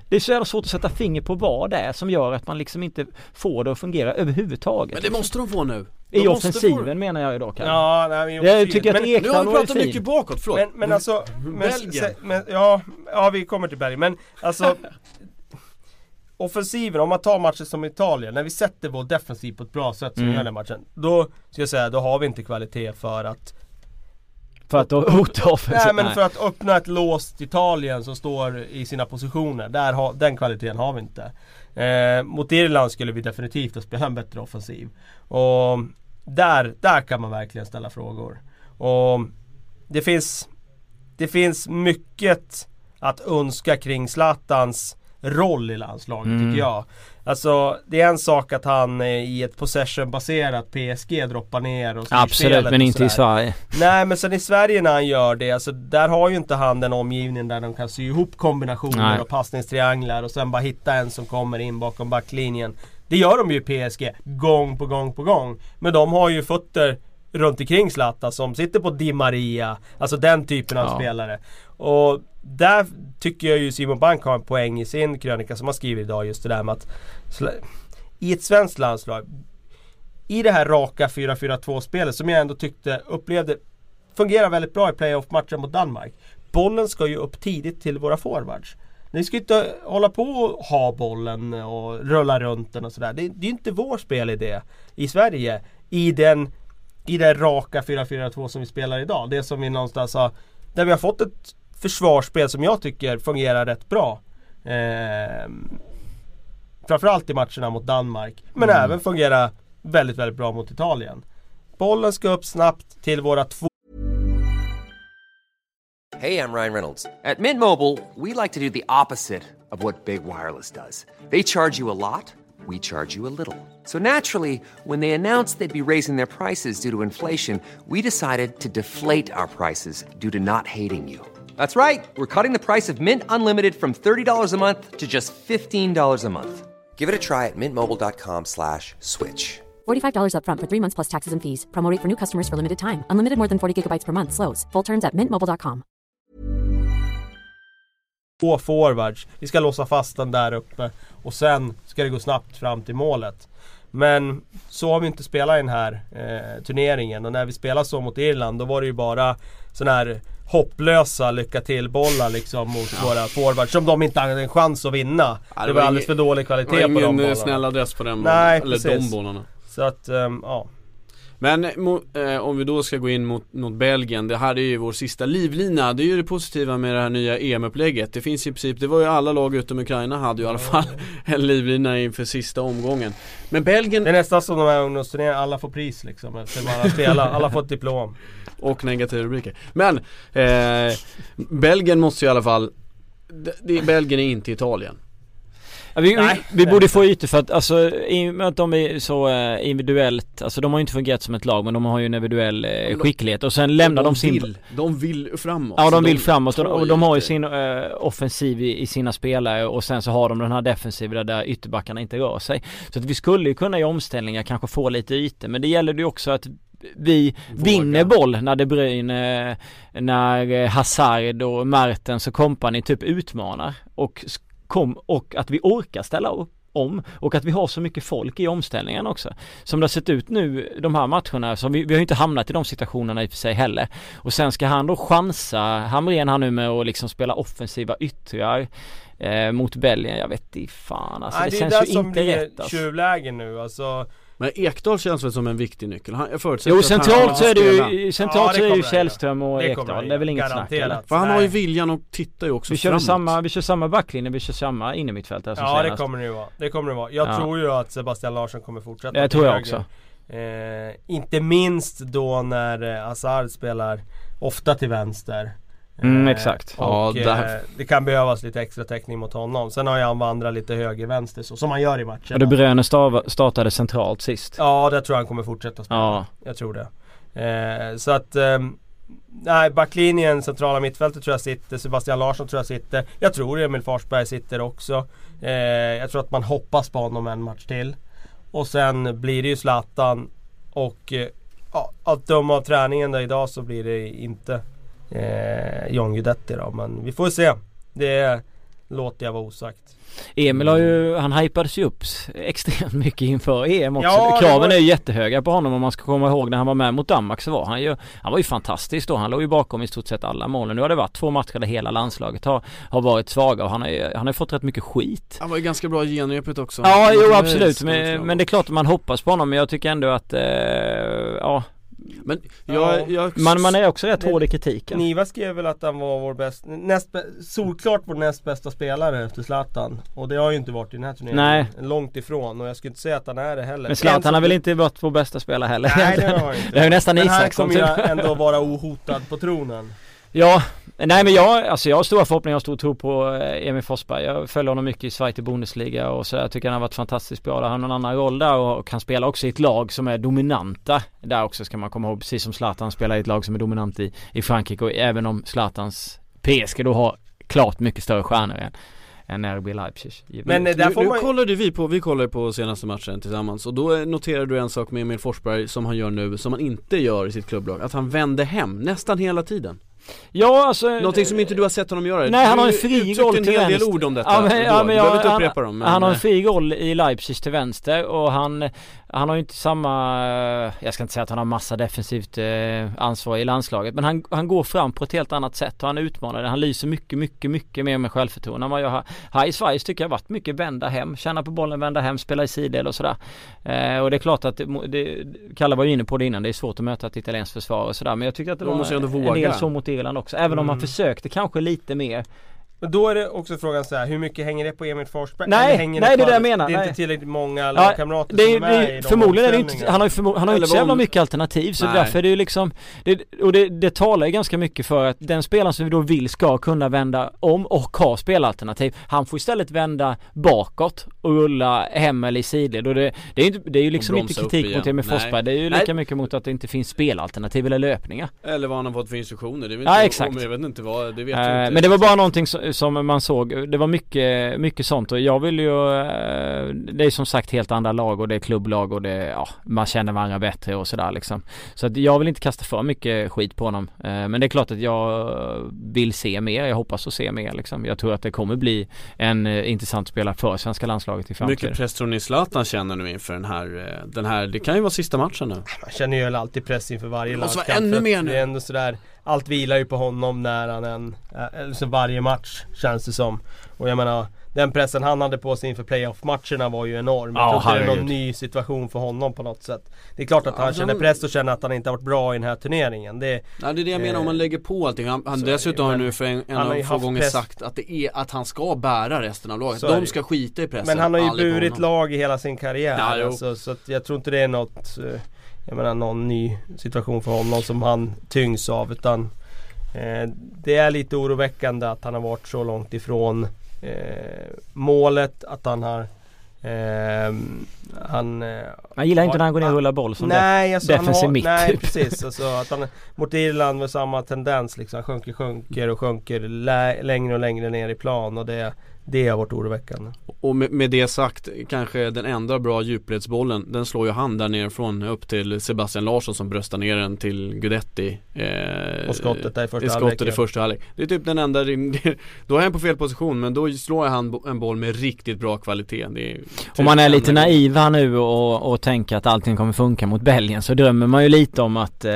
Det är så jävla svårt att sätta finger på vad det är som gör att man liksom inte får det att fungera överhuvudtaget. Men det måste de få nu. De I offensiven få- menar jag ju då Kalle. Ja, nej, men Jag tycker att men, Ek- Nu har vi ju pratat mycket bakåt, förlåt. men, men alltså, men, Belgien. se- men, ja, ja, vi kommer till Belgien. Men alltså Offensiven, om man tar matcher som Italien, när vi sätter vår defensiv på ett bra sätt som vi Mm. gör den matchen. Då, ska jag säga, då har vi inte kvalitet för att För att hota offensivt. Nej men för att öppna ett låst Italien som står i sina positioner. Där har, den kvaliteten har vi inte. Eh, mot Irland skulle vi definitivt ha spelat en bättre offensiv. Och där, där kan man verkligen ställa frågor. Och det finns, det finns mycket att önska kring Zlatans roll i landslaget Mm. tycker jag. Alltså det är en sak att han i ett possession-baserat PSG droppar ner och Absolut men och inte i. Sverige. Nej men sen i Sverige när han gör det, alltså där har ju inte han den omgivningen där de kan sy ihop kombinationer Nej. och passningstrianglar och sen bara hitta en som kommer in bakom backlinjen. Det gör de ju i PSG, gång på gång på gång. Men de har ju fötter runt omkring Zlatan som sitter på Di Maria, alltså den typen av Ja. spelare. Och där tycker jag ju Simon Bank har en poäng i sin krönika som han skriver idag just det där med att i ett svenskt landslag i det här raka 4-4-2 spelet som jag ändå tyckte upplevde fungerar väldigt bra i playoff-matchen mot Danmark. Bollen ska ju upp tidigt till våra forwards. Ni ska inte hålla på och ha bollen och rulla runt den och sådär. Det, det är inte vår spelidé i Sverige. I den i det raka 4-4-2 som vi spelar idag. Det som vi någonstans har Där vi har fått ett försvarsspel som jag tycker fungerar rätt bra. Ehm, framförallt i matcherna mot Danmark. Men Mm. även fungerar väldigt, väldigt bra mot Italien. Bollen ska upp snabbt till våra två Hey, I'm Ryan Reynolds. At Mint Mobile, we like to do the opposite of what Big Wireless does. They charge you a lot, we charge you a little. So naturally, when they announced they'd be raising their prices due to inflation, we decided to deflate our prices due to not hating you. That's right. We're cutting the price of Mint Unlimited from $30 a month to just $15 a month. Give it a try at mintmobile.com slash switch. $45 upfront for three months plus taxes and fees. Promo rate for new customers for limited time. Unlimited more than 40 gigabytes per month. Slows. Full terms at mintmobile.com. två forwards. Vi ska låsa fast den där uppe och sen ska det gå snabbt fram till målet. Men så har vi inte spelat i den här eh, turneringen och när vi spelade så mot Irland då var det ju bara sådana här hopplösa lycka till bollar liksom mot våra forwards som de inte hade en chans att vinna. Ja, det, det var var alldeles ingen- för dålig Det kvalitet var på de ingen eh, bollarna. snäll adress på den Nej. Eller precis. de bollarna. Så att, um, ja. Men eh, om vi då ska gå in mot, mot Belgien, det här är ju vår sista livlina. Det är ju det positiva med det här nya EM-upplägget. Det finns i princip, det var ju alla lag utom Ukraina hade ju i alla fall en livlina inför sista omgången. Men Belgien... Det är nästan som de här ungdomsturneringarna, alla får pris liksom. Efter man har spelat, alla får ett diplom. Och negativa rubriker. Men, eh, Belgien måste ju i alla fall, det, det, Belgien är inte Italien. Ja, vi, Nej, vi, vi borde få ytor för att alltså i och med att de är så uh, individuellt, alltså de har ju inte fungerat som ett lag men de har ju en individuell uh, skicklighet. Och sen lämnar de, de sin vill, De vill framåt. Ja de vill de framåt. Och, och de har ju sin uh, offensiv i, i, sina spelare och sen så har de den här defensiven där ytterbackarna inte rör sig. Så att vi skulle ju kunna i omställningar kanske få lite ytor men det gäller ju också att vi Våga. vinner boll när De Bruyne, när Hazard och Mertens och kompani typ utmanar. Och kom och att vi orkar ställa om och att vi har så mycket folk i omställningen också. Som det har sett ut nu de här matcherna, så vi, vi har ju inte hamnat i de situationerna i och för sig heller. Och sen ska han då chansa, Hamrén han nu med att liksom spela offensiva yttrar eh, mot Belgien, jag vet inte fan alltså. Nej, det, det känns ju inte rätt. Det är det som blir tjuvläge nu alltså. Men Ekdal känns väl som en viktig nyckel? Han, jag förutsätter Jo centralt så är det ju, centralt ja, så är det ju Källström och det Ekdal, det är väl inget snack eller? För han har ju viljan och tittar ju också vi kör samma, Vi kör samma backlinje, vi kör samma innermittfältare som Ja senast. det kommer det ju vara, det kommer det vara. Jag ja. tror ju att Sebastian Larsson kommer fortsätta Det tror jag också eh, Inte minst då när eh, Hazard spelar ofta till vänster Mm, eh, exakt. Och ja, det, här... Eh, det, kan behövas lite extra täckning mot honom. Sen har han vandrat lite höger-vänster så som han gör i matchen. Och det Bröne startade centralt sist. Ja, det tror jag han kommer fortsätta spela. Ja. Jag tror det. Eh, så att eh, Nej, backlinjen, centrala mittfältet tror jag sitter. Sebastian Larsson tror jag sitter. Jag tror Emil Forsberg sitter också. Eh, jag tror att man hoppas på honom en match till. Och sen blir det ju Zlatan. Och eh, ja, att döma av träningen där idag så blir det inte eh, John Guidetti då. Men vi får se. Det låter jag vara osagt. Emil har ju, han hypades ju upp extremt mycket inför EM också. Ja, Kraven var... är ju jättehöga på honom om man ska komma ihåg när han var med mot Danmark så var han ju, han var ju fantastisk då. Han låg ju bakom i stort sett alla målen. Nu har det varit två matcher där hela landslaget har, har varit svaga och han har ju, han har fått rätt mycket skit. Han var ju ganska bra i genrepet också. Ja, jo absolut. Men, men, det är klart att man hoppas på honom men jag tycker ändå att, eh, ja men jag, ja. jag... Man, man är också rätt hård i kritiken. Niva skrev väl att han var vår bäst, näst, solklart vår näst bästa spelare efter Zlatan. Och det har ju inte varit i den här turneringen. Nej. Långt ifrån och jag skulle inte säga att han är det heller. Men Zlatan har väl inte varit vår bästa spelare heller? Nej det har han inte. Det är ju nästan Isak som Men här kommer ju ändå vara ohotad på tronen. Ja, nej men jag, alltså jag har stora förhoppningar. Och stor tro på eh, Emil Forsberg. Jag följer honom mycket i Sverige till Bundesliga och så jag tycker han har varit fantastiskt bra. Han har en annan roll där och kan spela också i ett lag som är dominanta. Där också ska man komma ihåg, precis som Zlatan spelar i ett lag som är dominant i, i Frankrike. Och även om Zlatans PSG då har klart mycket större stjärnor än än RB Leipzig. Men där får nu, man... nu kollade vi på, vi kollade på senaste matchen tillsammans. Och då noterade du en sak med Emil Forsberg som han gör nu som han inte gör i sitt klubblag. Att han vände hem nästan hela tiden Ja alltså Någonting som inte du har sett honom göra. Nej han har en fri roll till en hel del ord om detta. Ja, men, ja, men dem men... Han har en fri roll i Leipzig till vänster och han Han har ju inte samma Jag ska inte säga att han har massa defensivt eh, ansvar i landslaget men han, han går fram på ett helt annat sätt och han utmanar det Han lyser mycket, mycket, mycket mer med självförtroende än vad jag har Här i Sverige tycker jag varit mycket vända hem, känna på bollen, vända hem, spela i sidled och sådär eh, Och det är klart att det, det, Kalle var ju inne på det innan, det är svårt att möta ett italienskt försvar och sådär men jag tycker att det var en del så mot Irland också. Även mm. om man mm. försökte kanske lite mer men då är det också frågan så här, hur mycket hänger det på Emil Forsberg? Nej, hänger nej det, är det jag menar. Det är nej. inte tillräckligt många lagkamrater ja, som är med i de Förmodligen är det inte, han har ju, förmo- han har inte så jävla mycket alternativ så nej. därför är det ju liksom det, Och det, det talar ju ganska mycket för att den spelaren som vi då vill ska kunna vända om och ha spelalternativ Han får istället vända bakåt och rulla hem eller i sidled och det, det är ju det är ju liksom inte kritik mot Emil Forsberg Det är ju lika nej. mycket mot att det inte finns spelalternativ eller löpningar Eller vad han har fått för instruktioner, det vet ja, exakt. Om, jag vet inte vad, det vet uh, inte Men det var bara någonting som man såg det var mycket, mycket sånt. Och jag vill ju eh, Det är som sagt helt andra lag och det är klubblag och det, ja, man känner varandra bättre och sådär liksom. Så att jag vill inte kasta för mycket skit på honom. Eh, Men det är klart att jag vill se mer, jag hoppas att se mer liksom. Jag tror att det kommer bli en eh, intressant spelare för svenska landslaget i framtiden. Mycket press tror ni Zlatan känner nu inför den här, den här, det kan ju vara sista matchen nu. Man känner ju alltid press inför varje landskamp Det måste vara ännu mer nu. Det är ändå sådär allt vilar ju på honom när han än, alltså varje match känns det som. Och jag menar den pressen han hade på sig inför playoff-matcherna var ju enorm. Jag Ja, tror inte det är någon ny situation för honom på något sätt. Det är klart att han Alltså, känner press och känner att han inte har varit bra i den här turneringen. Det, Ja det är det jag menar om man Eh, lägger på allting. Han, han dessutom har nu för en, en av få gånger press. sagt att det är att han ska bära resten av laget. Så De ska skita i pressen. men han har ju burit lag i hela sin karriär. Ja, alltså, så att jag tror inte det är något eh, Jag menar någon ny situation för honom som han tyngs av utan eh, Det är lite oroväckande att han har varit så långt ifrån eh, målet, att han har eh, Han eh, Man gillar inte när han går ner och han- rullar boll som Nej, alltså defensiv har, mitt, nej typ. precis. Alltså, att han, mot Irland med samma tendens liksom. Han sjunker, sjunker och sjunker lä- längre och längre ner i plan och det, det har varit oroväckande. Och med, med det sagt, kanske den enda bra djupledsbollen Den slår ju han där nerifrån upp till Sebastian Larsson som bröstar ner den till Gudetti eh, Och skottet där i första i skottet halvlek, i första halvlek Det är typ den enda, då är han på fel position men då slår han en boll med riktigt bra kvalitet det är typ Om man är lite enda gången. naiv här nu och, och tänker att allting kommer funka mot Belgien så drömmer man ju lite om att eh,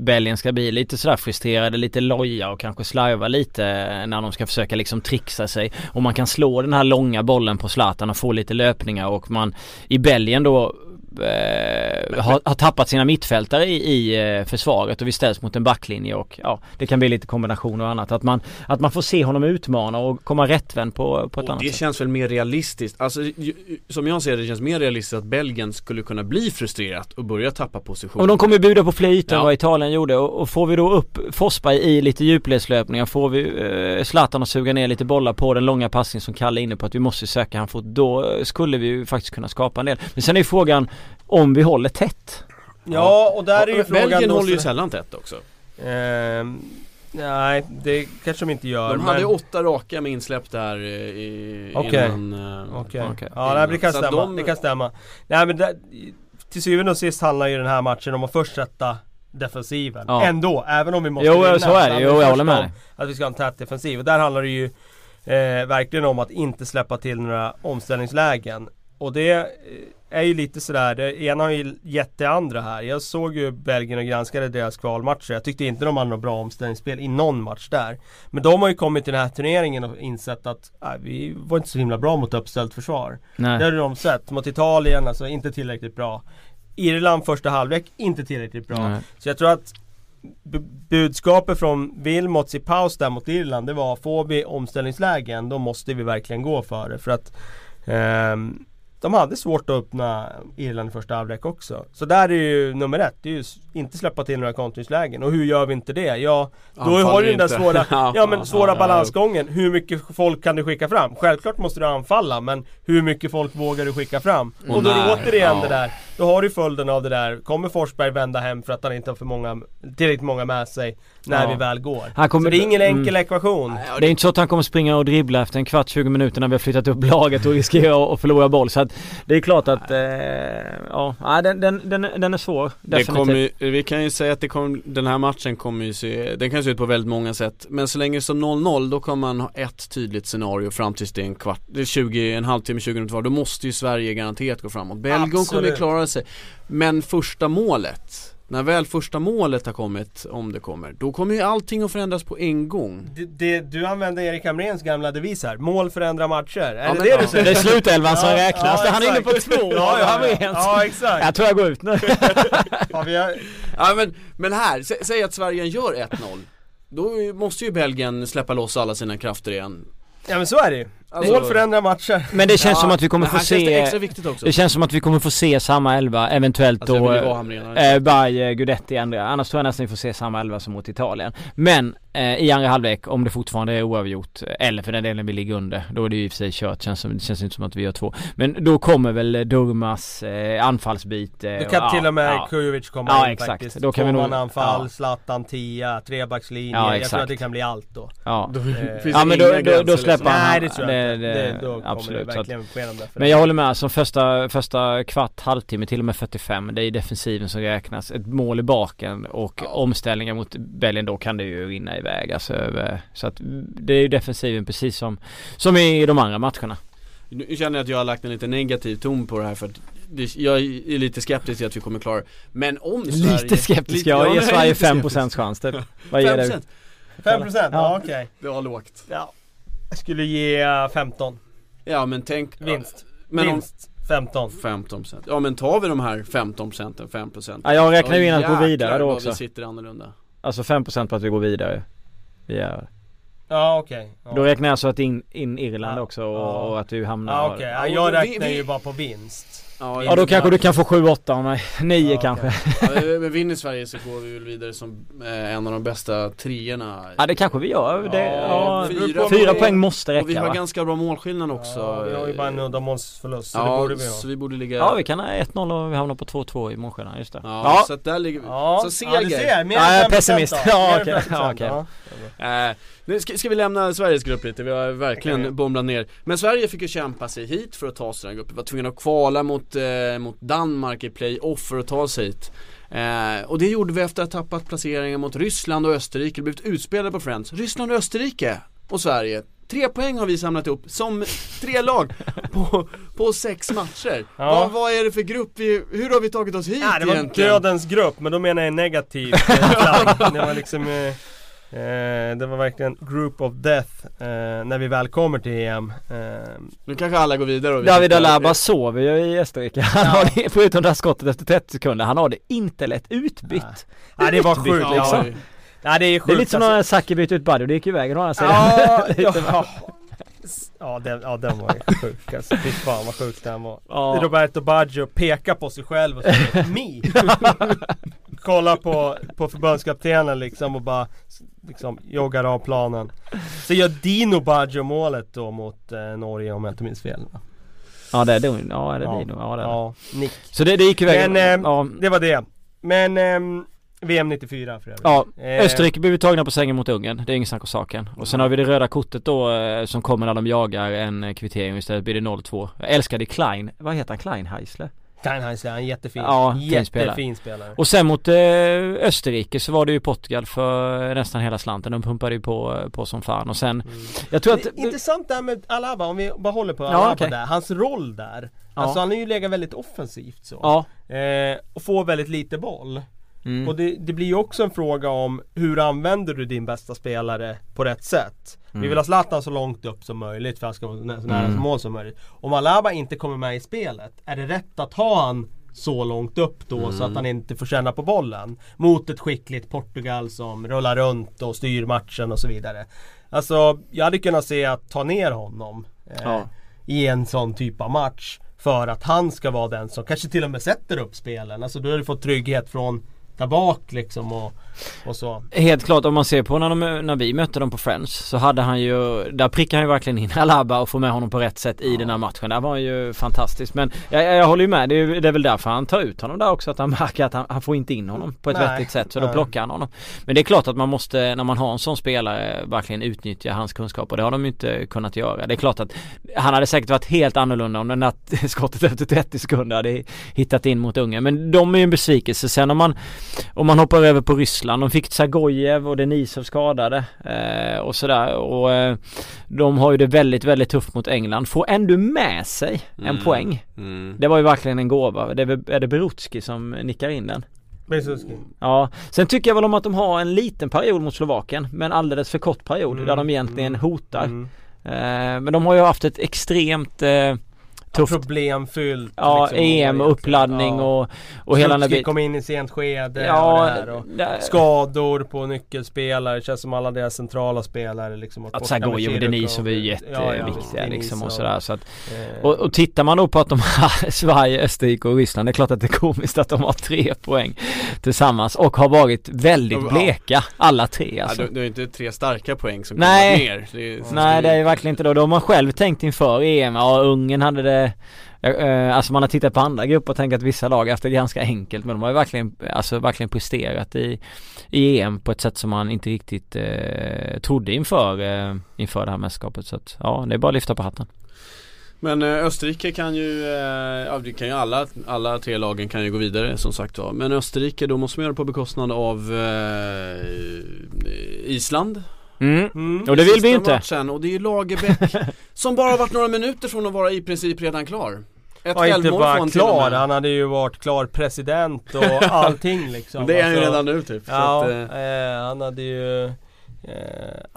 Belgien ska bli lite sådär frustrerade, lite loja och kanske slarva lite när de ska försöka liksom trixa sig. Och man kan slå den här långa bollen på Zlatan och få lite löpningar och man i Belgien då eh, har, har tappat sina mittfältare i, i eh, försvaret och vi ställs mot en backlinje och ja, det kan bli lite kombinationer och annat. Att man, att man får se honom utmana och komma rättvänd på, på ett Och annat det sätt. känns väl mer realistiskt, alltså som jag ser det, det känns mer realistiskt att Belgien skulle kunna bli frustrerat och börja tappa position Och de kommer ju buda på fler ytor än Ja. vad Italien gjorde och, och får vi då upp Forsberg i lite djupledslöpningar får vi eh, Zlatan att suga ner lite bollar på den långa passning som Kalle är inne på att vi måste söka han fot då skulle vi ju faktiskt kunna skapa en del. Men sen är ju frågan om vi håller tätt. Ja, och där är ju frågan Belgien då håller ju sällan tätt också Ehm, Nej, det kanske de inte gör. De men... hade åtta raka med insläpp där eh, i, Okej. innan eh, Okej. Okej. Ja, nej, men det kan stämma. de- Det kan stämma. Nej men det, till syvende och sist handlar ju den här matchen om att först sätta defensiven. Ja. Ändå, även om vi måste Jo, vinna. så är det. Jo, jag håller med. Att vi ska ha en tät defensiv. Och där handlar det ju eh, verkligen om att inte släppa till några omställningslägen. Och det eh, är ju lite sådär, det ena har ju gett det andra här. Jag såg ju Belgien och granskade deras kvalmatcher. Jag tyckte inte de hade något bra omställningsspel i någon match där. Men de har ju kommit till den här turneringen och insett att äh, vi var inte så himla bra mot uppställt försvar. Det Nej. har de sett. Mot Italien, alltså inte tillräckligt bra. Irland första halvlek, inte tillräckligt bra. Nej. Så jag tror att bu- budskapet från Wilmots i paus där mot Irland, det var får vi omställningslägen, då måste vi verkligen gå för det. För att ehm, de hade svårt att öppna Irland i första halvlek också. Så där är ju nummer ett, det är ju inte släppa till några kontringslägen. Och hur gör vi inte det? Ja, då Anfaller har du den där inte. svåra, Ja, men svåra balansgången. Hur mycket folk kan du skicka fram? Självklart måste du anfalla, men hur mycket folk vågar du skicka fram? Och Och då är det återigen ja. det där, då har du följden av det där. Kommer Forsberg vända hem för att han inte har för många, tillräckligt många med sig när Ja. vi väl går? Han kommer- så det är ingen enkel mm. ekvation. Det är inte så att han kommer springa och dribbla efter en kvart, 20 minuter när vi har flyttat upp laget och riskerar att förlora boll. Så att det är klart att, eh, ja, den, den, den, den är svår. Det Definitivt. kommer, ju- vi kan ju säga att det kommer, den här matchen kommer ju se, den kan se ut på väldigt många sätt Men så länge det står 0-0 då kommer man ha ett tydligt scenario fram tills det är en kvart, det är 20, en halvtimme, 20 minuter Då måste ju Sverige garanterat gå framåt Belgien kommer ju klara sig Men första målet när väl första målet har kommit, om det kommer, då kommer ju allting att förändras på en gång Det, det, du använder Erik Hamréns gamla devis här, mål förändrar matcher. Är Ja, det det ja. du säger? Det är slutelvan som Ja, räknas. ja, han är inne på två. Ja, ja, han ja. exakt. Jag tror jag går ut nu. Ja, vi har, Ja men, men här, sä, säg att Sverige gör 1-0 Då måste ju Belgien släppa loss alla sina krafter igen ja men så är det ju. Alltså- Mål förändrar matcher. Men det känns Ja, som att vi kommer få känns det se extra viktigt också Det känns som att vi kommer få se samma elva, eventuellt Alltså då eh, eh, Gudetti, andra. Annars tror jag nästan vi får se samma elva som mot Italien. Men eh, i andra halvlek, om det fortfarande är oavgjort, eh, eller för den delen vi ligger under, då är det ju i och för sig kört. Känns som, det känns inte som att vi gör två. Men då kommer väl eh, Durmas eh, anfallsbit. Eh, Då kan ja, till och med ja. Kujovic komma Ja, in exakt. faktiskt. Då kan vi nog- anfall, ja. Zlatan 10, trebackslinje. Ja, jag tror att det kan bli allt då. Ja. Då Eh, Ja men då, då, då släpper liksom. han Nej det tror jag det, det, då kommer absolut. det att, verkligen ske dem där men jag håller med, alltså första, första kvart, halvtimme, till och med 45 Det är defensiven som räknas. Ett mål i baken och omställningar mot Belgien då kan det ju rinna iväg alltså över. Så att det är ju defensiven precis som, som i de andra matcherna. Nu känner jag att jag har lagt en lite negativ ton på det här för att jag är lite skeptisk till att vi kommer klara det. Men om Sverige Lite skeptisk, jag ger Sverige 5% chans typ. Vad ger du? 5%? 5% ja, ja okej. Det var lågt. Ja. Jag skulle ge 15. Ja men tänk Vinst. Men om Vinst 15. 15% Ja men tar vi de här 15 procenten, 5% Ja jag räknar ju in att gå vidare då också vi sitter annorlunda Alltså 5% på att vi går vidare Vi är Ja okej. Ja. Då räknar jag alltså att in, in Irland Ja. också och, Ja. och att du hamnar Ja okej, ja, jag Ja, vi- räknar vi- ju bara på vinst. Ja då kanske du kan få 7-8 av mig, 9 Ja, kanske okej. ja, Men vinner Sverige så går vi väl vidare som eh, en av de bästa treorna Ja det kanske vi gör, det, Ja, ja, fyra fyra poäng. måste Och vi räcka har va? ganska bra målskillnad också Ja, vi har ju bara en uddamålsförlust så det Ja, borde vi ha. så vi borde ligga Ja vi kan ha 1-0 och vi hamnar på 2-2 i målskillnad, just det Ja, Ja, så att där ligger vi Ja, Så ja du seger ser, mer Ja, än 5% pessimist. Ja, okej. 5%, Ja, okej. Nu ska, ska vi lämna Sveriges grupp lite, vi har Det verkligen vi. bombat ner Men Sverige fick ju kämpa sig hit för att ta sig den gruppen, var tvungna att kvala mot, eh, mot Danmark i playoff för att ta sig hit eh, Och det gjorde vi efter att ha tappat placeringar mot Ryssland och Österrike, blivit utspelade på Friends Ryssland och Österrike och Sverige Tre poäng har vi samlat ihop som tre lag på, på sex matcher. Ja. Vad, vad är det för grupp vi, hur har vi tagit oss hit Ja, det var egentligen? dödens grupp, men då menar jag negativt eh. Det var liksom eh, eh, Det var verkligen group of death eh, när vi väl kommer till EM eh, Nu kanske alla går vidare och vi David Alaba sover ju i Österrike. Han har det, förutom det här skottet efter 30 sekunder, han har det inte lätt utbytt. Ja det var sjukt Ja, liksom. Ja det är Det sjukt är lite som alltså. när Saki bytte ut Buddy och det gick iväg å andra sidan. Ja, ja, ja, den, ja den var ju sjuk alltså. Fy fan vad sjuk den var. Ja. Roberto Baggio pekar på sig själv och säger Me! Kollar på, på förbundskaptenen liksom och bara liksom joggar av planen. Så gör Dino Baggio målet då mot eh, Norge om jag inte minns fel. Ja det är Dino, ja det är Ja. Dino, ja det är. Ja, nick. Så det, det gick iväg. Men, eh, ja. Det var det. Men ehm, VM 94 för övrigt. Ja, Eh, Österrike blev tagna på sängen mot Ungern, det är inget snack om saken. Och sen har vi det röda kortet då eh, som kommer när de jagar en eh, kvittering istället blir det 0-2. Jag älskade Klein, vad heter han? Klein Heisler? Steinheiser, han är jättefin. Ja, fin spelare. Jättefin spelare. Och sen mot eh, Österrike så var det ju Portugal för nästan hela slanten. De pumpade ju på, på som fan och sen Jag tror att Det är Intressant det här med Alaba, om vi bara håller på Ja, Alaba okej. där. Hans roll där. Ja. Alltså han har ju legat väldigt offensivt så. Ja, Eh, och får väldigt lite boll. Mm. Och det, det blir ju också en fråga om hur använder du din bästa spelare på rätt sätt? Vi vill ha Zlatan så långt upp som möjligt för att han ska vara så nära Mm. som mål som möjligt. Om Alaba inte kommer med i spelet, är det rätt att ha han så långt upp då så att han inte får känna på bollen? Mot ett skickligt Portugal som rullar runt och styr matchen och så vidare. Alltså, jag hade kunnat se att ta ner honom eh, Ja. i en sån typ av match. För att han ska vara den som kanske till och med sätter upp spelen. Alltså då har du fått trygghet från där bak liksom och, och så. Helt klart om man ser på när, de, när vi mötte dem på Friends så hade han ju, där prickade han ju verkligen in Alaba och få med honom på rätt sätt i den här matchen. Där var han ju fantastisk. Men jag, jag, håller ju med, det är, det är väl därför han tar ut honom där också. Att han märker att han, han får inte in honom på ett Nej, vettigt sätt. Så då plockar han honom. Men det är klart att man måste, när man har en sån spelare, verkligen utnyttja hans kunskap. Och det har de ju inte kunnat göra. Det är klart att han hade säkert varit helt annorlunda om den där skottet efter 30 sekunder hade hittat in mot Ungern. Men de är ju en besvikelse. Sen om man, om man hoppar över på Ryssland. De fick Tsagojev och Denisov skadade. Eh, och sådär. Och eh, de har ju det väldigt, väldigt tufft mot England. Får ändå med sig en Mm. poäng. Mm. Det var ju verkligen en gåva. Det är, är det Berutski som nickar in den? Besuski. Ja, sen tycker jag väl om att de har en liten period mot Slovakien men alldeles för kort period Mm, där de egentligen hotar. Mm. Eh, men de har ju haft ett extremt eh, tufft Problemfyllt. Ja, liksom, EM och uppladdning Ja. och, och hela den biten. kom in i sent skede och Ja, det här och skador på nyckelspelare. Det känns som alla deras centrala spelare liksom. att Tsagojev och. Denisov är ju Ja, ja, jätteviktiga liksom och sådär så att, Eh, och, och tittar man då på att de har Sverige, Österrike och Ryssland Det är klart att det är komiskt att de har tre poäng Tillsammans och har varit väldigt bleka alla tre alltså. Ja, det, det är inte tre starka poäng som Nej. kommer ner det är, Nej det är verkligen inte då. Då har man själv tänkt inför EM, ja Ungern hade det Eh, eh, Alltså man har tittat på andra grupper och tänkt att vissa lag har haft det ganska enkelt men de har ju verkligen, alltså verkligen presterat i, i EM på ett sätt som man inte riktigt eh, trodde inför, eh, inför det här mästerskapet. Så att ja det är bara att lyfta på hatten. Men eh, Österrike kan ju, eh, ja det kan ju alla, alla tre lagen kan ju gå vidare som sagt var. Men Österrike då måste man göra det på bekostnad av eh, Island. Mm. Mm. Och det vill vi ju inte. Matchen, och det är ju Lagerbäck som bara varit några minuter från att vara i princip redan klar. Ett Ja, inte bara klar, han hade ju varit klar president och allting liksom. Det är han ju Alltså, redan nu typ. Ja, att, eh, eh, han hade ju... Eh,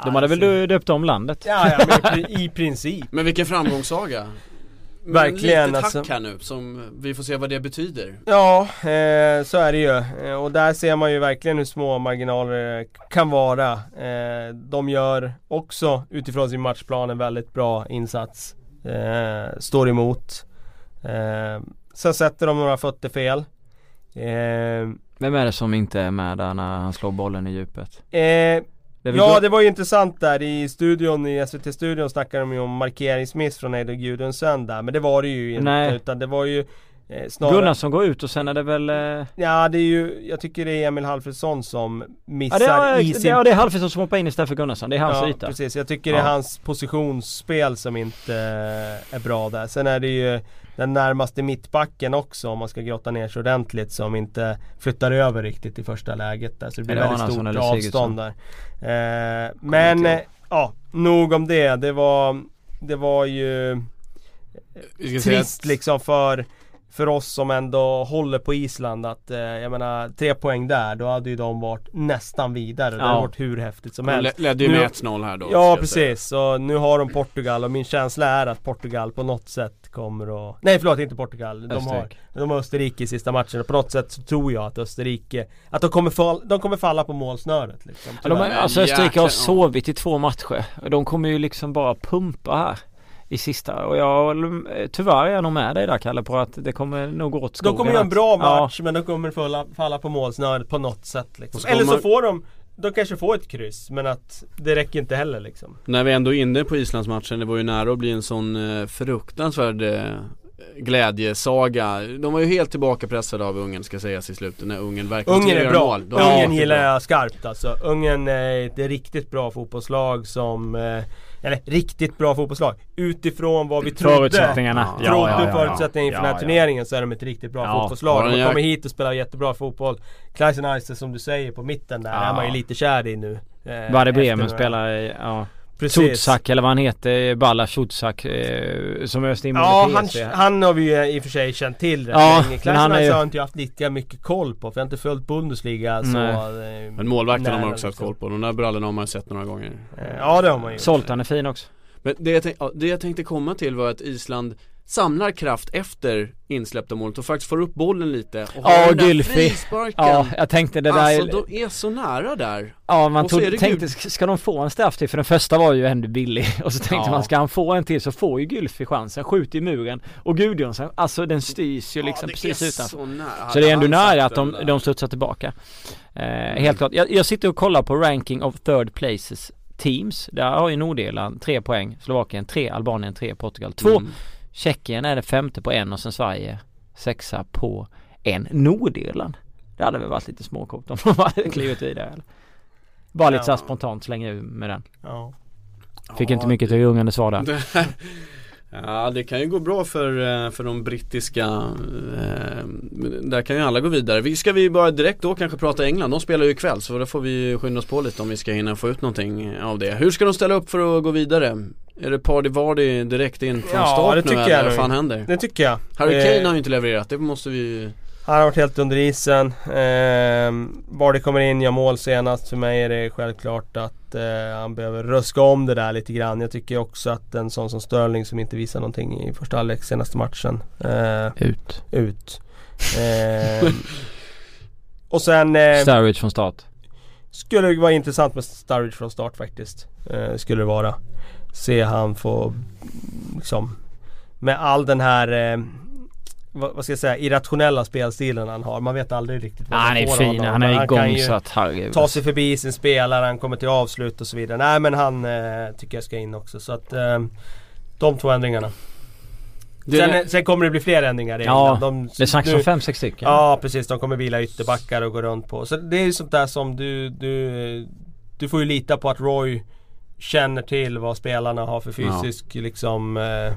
De hade väl alltså- döpt om landet? Ja, ja men i princip. Men vilken framgångssaga. Men Verkligen, Lite tack alltså. här nu, som vi får se vad det betyder. Ja, eh, så är det ju. Eh, och där ser man ju verkligen hur små marginaler kan vara. Eh, de gör också utifrån sin matchplan en väldigt bra insats. Eh, står emot. Eh, sen sätter de några fötter fel. Eh, Vem är det som inte är med där när han slår bollen i djupet? Ja det var ju intressant där i studion, i SVT-studion snackade de ju om markeringsmiss från Eidur Gudrunsen där Men det var det ju inte Nej. utan det var ju eh, snarare Gunnarsson går ut och sen är det väl... Eh... Ja det är ju, jag tycker det är Emil Halfredsson som missar Ja det är, i det, sin ja, det är Halfredsson som hoppar in istället för Gunnarsson, det är hans Ja yta. precis, jag tycker det är Ja. hans positionsspel som inte eh, är bra där. Sen är det ju den närmaste mittbacken också om man ska grotta ner sig ordentligt som inte flyttar över riktigt i första läget där. Så det blir väldigt stort eller avstånd där. Eh, Men, eh, ja, nog om det. Det var, det var ju trist att- liksom för för oss som ändå håller på Island att, eh, jag menar, tre poäng där, då hade ju de varit nästan vidare. Det Ja. hade varit hur häftigt som De helst. le- ledde ju med 1-0 här då. Ja precis, så nu har de Portugal och min känsla är att Portugal på något sätt kommer att Nej förlåt, inte Portugal. De har, Österrike. de har Österrike i sista matchen och på något sätt så tror jag att Österrike Att de kommer, fall, de kommer falla på målsnöret liksom, Ja, de alltså Österrike har sovit i två matcher. De kommer ju liksom bara pumpa här i sista och jag tyvärr är jag nog med dig där Kalle på att det kommer nog gå åt skogen. De kommer göra en bra Ja, match men de kommer falla, falla på målsnöret på något sätt liksom. Så Eller så får de De kanske får ett kryss men att det räcker inte heller liksom. När vi ändå är inne på Islandsmatchen, det var ju nära att bli en sån eh, fruktansvärd eh, glädjesaga. De var ju helt tillbaka pressade av Ungern ska sägas i slutet när Ungern verkligen Ungern är bra. mål. Ungern gillar bra. jag skarpt alltså. Ungern är ett riktigt bra fotbollslag som eh, Eller riktigt bra fotbollslag. Utifrån vad vi trodde Förutsättningarna. Ja. Trodde förutsättningarna inför den här Ja, ja. turneringen så är de ett riktigt bra Ja, fotbollslag. De kommer hit och spelar jättebra fotboll. Kleisenheiser som du säger på mitten där Ja. är man ju lite kär i nu. Eh, efter Bremen spelar ja. Tuzak eller vad han heter, Balla Tuzak eh, som öste in Ja, han, han har vi ju i och för sig känt till rätt Ja, länge. men han Kleisenheiser ju- har inte haft lika mycket koll på för jag har inte följt Bundesliga så... Nej. eh, Men målvakten har man också haft liksom. koll på. De där brallorna har man ju sett några gånger. Eh, Ja det har man ju. Zoltan är fin också. Men det jag, tänk, det jag tänkte komma till var att Island samlar kraft efter insläppta målet och faktiskt får upp bollen lite och har den där Gylfi. frisparken. Ja, jag tänkte det där Alltså de är så nära där. Ja man tog, tänkte, ska de få en straff till? För den första var ju ändå billig och så tänkte Ja. man ska han få en till så får ju Gylfi chansen, skjuter i muren och Gudjonsson, alltså den styrs ju liksom ja, precis utanför så nära. Så det är ändå nära att de, den där. de studsar tillbaka eh, Helt klart, jag, jag sitter och kollar på ranking of third places teams Där har ju Nordirland tre poäng, Slovakien tre, Albanien tre, Portugal två Mm. Tjeckien är det femte på en och sen Sverige sexa på en Nordirland Det hade väl varit lite småcoolt om de hade klivit vidare eller? Bara lite Ja. såhär spontant slänga ur med den Ja. Fick Ja, inte mycket till rungande svar där Det- Ja det kan ju gå bra för, eh, för de brittiska eh, Där kan ju alla gå vidare. Vi, ska vi bara direkt då kanske prata England? De spelar ju ikväll så då får vi skynda oss på lite om vi ska hinna få ut någonting av det. Hur ska de ställa upp för att gå vidare? Är det Party Vardy direkt in från Ja, start nu eller vad fan händer? Det tycker jag. Harry Eh, Kane har ju inte levererat, det måste vi Han har varit helt under isen. Eh, var det kommer in, gör mål senast. För mig är det självklart att eh, han behöver röska om det där lite grann. Jag tycker också att en sån som Sterling som inte visar någonting i första halvlek senaste matchen. Eh, Ut ut. Eh, och sen eh, Sturridge från start skulle det vara intressant med Sturridge från start faktiskt. Eh, skulle det vara. Se han få liksom med all den här eh, vad, vad ska jag säga, irrationella spelstilen han har. Man vet aldrig riktigt vad Han man är får av fin, honom. han är kan igång ju så att herregud Ta sig förbi sin spelare, han kommer till avslut och så vidare. Nej men han eh, tycker jag ska in också. Så att eh, de två ändringarna. det, Sen, sen kommer det bli fler ändringar i Ja. De, Det snackas om fem, sex stycken Ja precis, de kommer vila ytterbackar och gå runt på. Så det är ju sånt där som du, du, du får ju lita på att Roy känner till vad spelarna har för fysisk liksom eh, eh,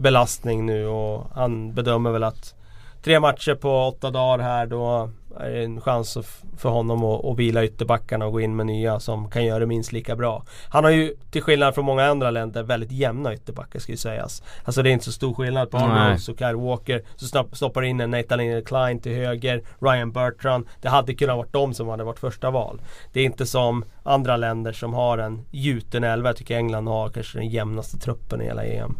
belastning nu och han bedömer väl att tre matcher på åtta dagar här då är det en chans för honom att, att vila ytterbackarna och gå in med nya som kan göra det minst lika bra. Han har ju till skillnad från många andra länder väldigt jämna ytterbackar ska ju sägas. Alltså det är inte så stor skillnad på Arnold och Kyle Walker. Så stoppar in en Nathan Klein till höger, Ryan Bertrand. Det hade kunnat varit de som hade varit första val. Det är inte som andra länder som har en gjuten elva. Jag tycker England har kanske den jämnaste truppen i hela EM.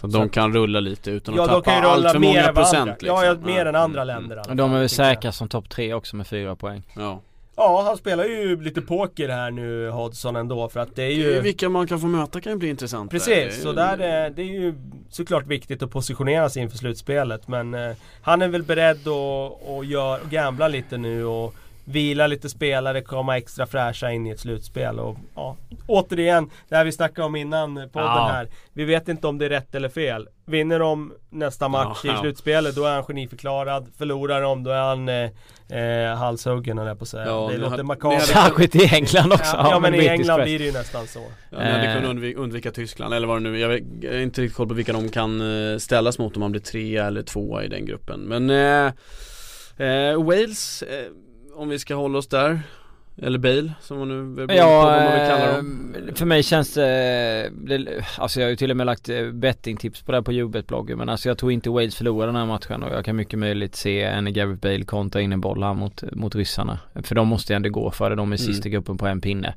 Så, de kan rulla lite utan ja, att tappa allt för många procent liksom. Ja, ja, mer än andra mm. länder mm. De är väl säkra som topp tre också med fyra poäng Ja Ja, han spelar ju lite poker här nu Hodgson ändå för att det är ju Vilka man kan få möta kan ju bli intressant Precis, så där är, det är ju såklart viktigt att positionera sig inför slutspelet men eh, Han är väl beredd att, att gör, gambla lite nu och vila lite spelare, komma extra fräscha in i ett slutspel. Och, ja, återigen, det här vi snackade om innan podden ja. här. Vi vet inte om det är rätt eller fel. Vinner de nästa match ja, i slutspelet då är han geniförklarad. Förlorar de då är han eh, eh, halshuggen jag på att säga. Ja, det låter makabert. Särskilt i England också. Ja, ja men i England blir det ju nästan så. Ja, ni hade kunnat eh. undvika, undvika Tyskland eller vad det nu Jag har inte riktigt koll på vilka de kan eh, ställas mot om man blir trea eller tvåa i den gruppen. Men eh, eh Wales om vi ska hålla oss där eller Bale som man nu ja, på vad man vill kalla dem. Eh, för mig känns det, alltså jag har ju till och med lagt eh, bettingtips på det här på Jubet-bloggen men alltså jag tror inte Wales förlorar den här matchen och jag kan mycket möjligt se en Gareth Bale kontra in en boll här mot, mot ryssarna. För de måste ju ändå gå för det, de är sist i mm. gruppen på en pinne.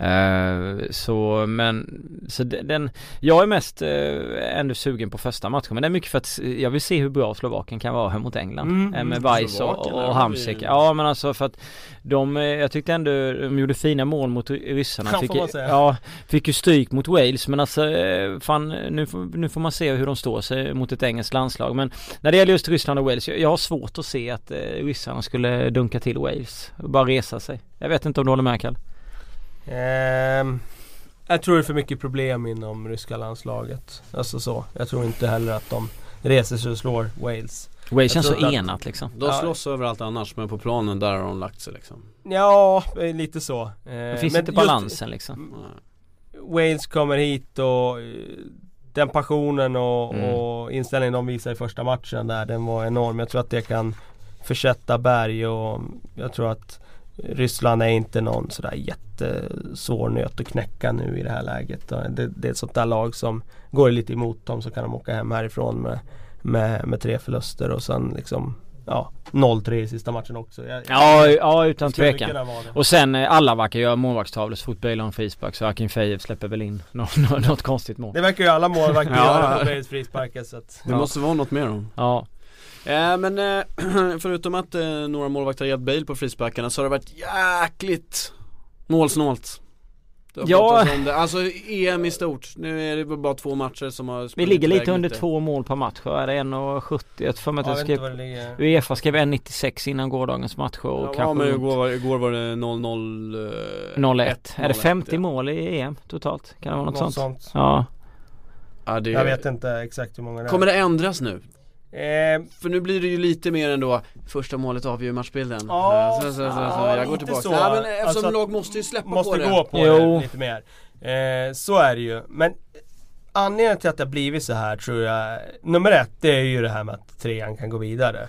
Uh, så men, så den, jag är mest uh, ändå sugen på första matchen men det är mycket för att jag vill se hur bra Slovakien kan vara här mot England. Mm, med Weiss och, och Hamsik. Ja men alltså för att de, jag tyckte ändå de gjorde fina mål mot ryssarna. Fick, ja, fick ju stryk mot Wales men alltså eh, fan nu, nu får man se hur de står sig mot ett engelskt landslag. Men när det gäller just Ryssland och Wales, jag, jag har svårt att se att eh, ryssarna skulle dunka till Wales. Och bara resa sig. Jag vet inte om du håller med Kalle? Um, jag tror det är för mycket problem inom ryska landslaget. Alltså så. Jag tror inte heller att de reser sig och slår Wales. Wales känns så enat liksom. De slåss ja. överallt annars men på planen där har de lagt sig liksom. Ja, lite så. Eh, det finns inte balansen liksom. Wales kommer hit och eh, den passionen och, mm. och, inställningen de visar i första matchen där, den var enorm. Jag tror att det kan försätta berg och jag tror att Ryssland är inte någon sådär jättesvår nöt att knäcka nu i det här läget. Det, det är ett sånt där lag som går lite emot dem så kan de åka hem härifrån med med, med tre förluster och sen liksom Ja, 0-3 i sista matchen också. Jag, ja, ja utan tvekan. Och sen eh, alla verkar göra målvaktstavlor så fort Bale har en frispark så Akin Fejev släpper väl in något, något konstigt mål. Det verkar ju alla målvakter göra på Bales frisparkar så att, Det ja. måste vara något mer då. Ja. Eh, men eh, förutom att eh, några målvakter har gett Bale på frisparkarna så har det varit jäkligt målsnålt. Ja. Om det. Alltså EM i stort. Nu är det bara två matcher som har Vi ligger lite under lite. två mål per match. Är det 1,70? Jag för mig att jag skrev Uefa skrev 1,96 innan gårdagens match och ja, kanske men igår var, igår var det 0-0 1 Är det 50 ja. mål i EM totalt? Kan det vara något, något sånt? sånt? Ja. ja det... Jag vet inte exakt hur många det är. Kommer det ändras nu? Eh, för nu blir det ju lite mer ändå Första målet avgör matchbilden. Ja, så, så, så, ja jag går tillbaka. så. Ja, men eftersom alltså, lag måste ju släppa måste på det. Måste gå på jo. det lite mer. Eh, Så är det ju. Men Anledningen till att det har blivit så här tror jag Nummer ett det är ju det här med att trean kan gå vidare.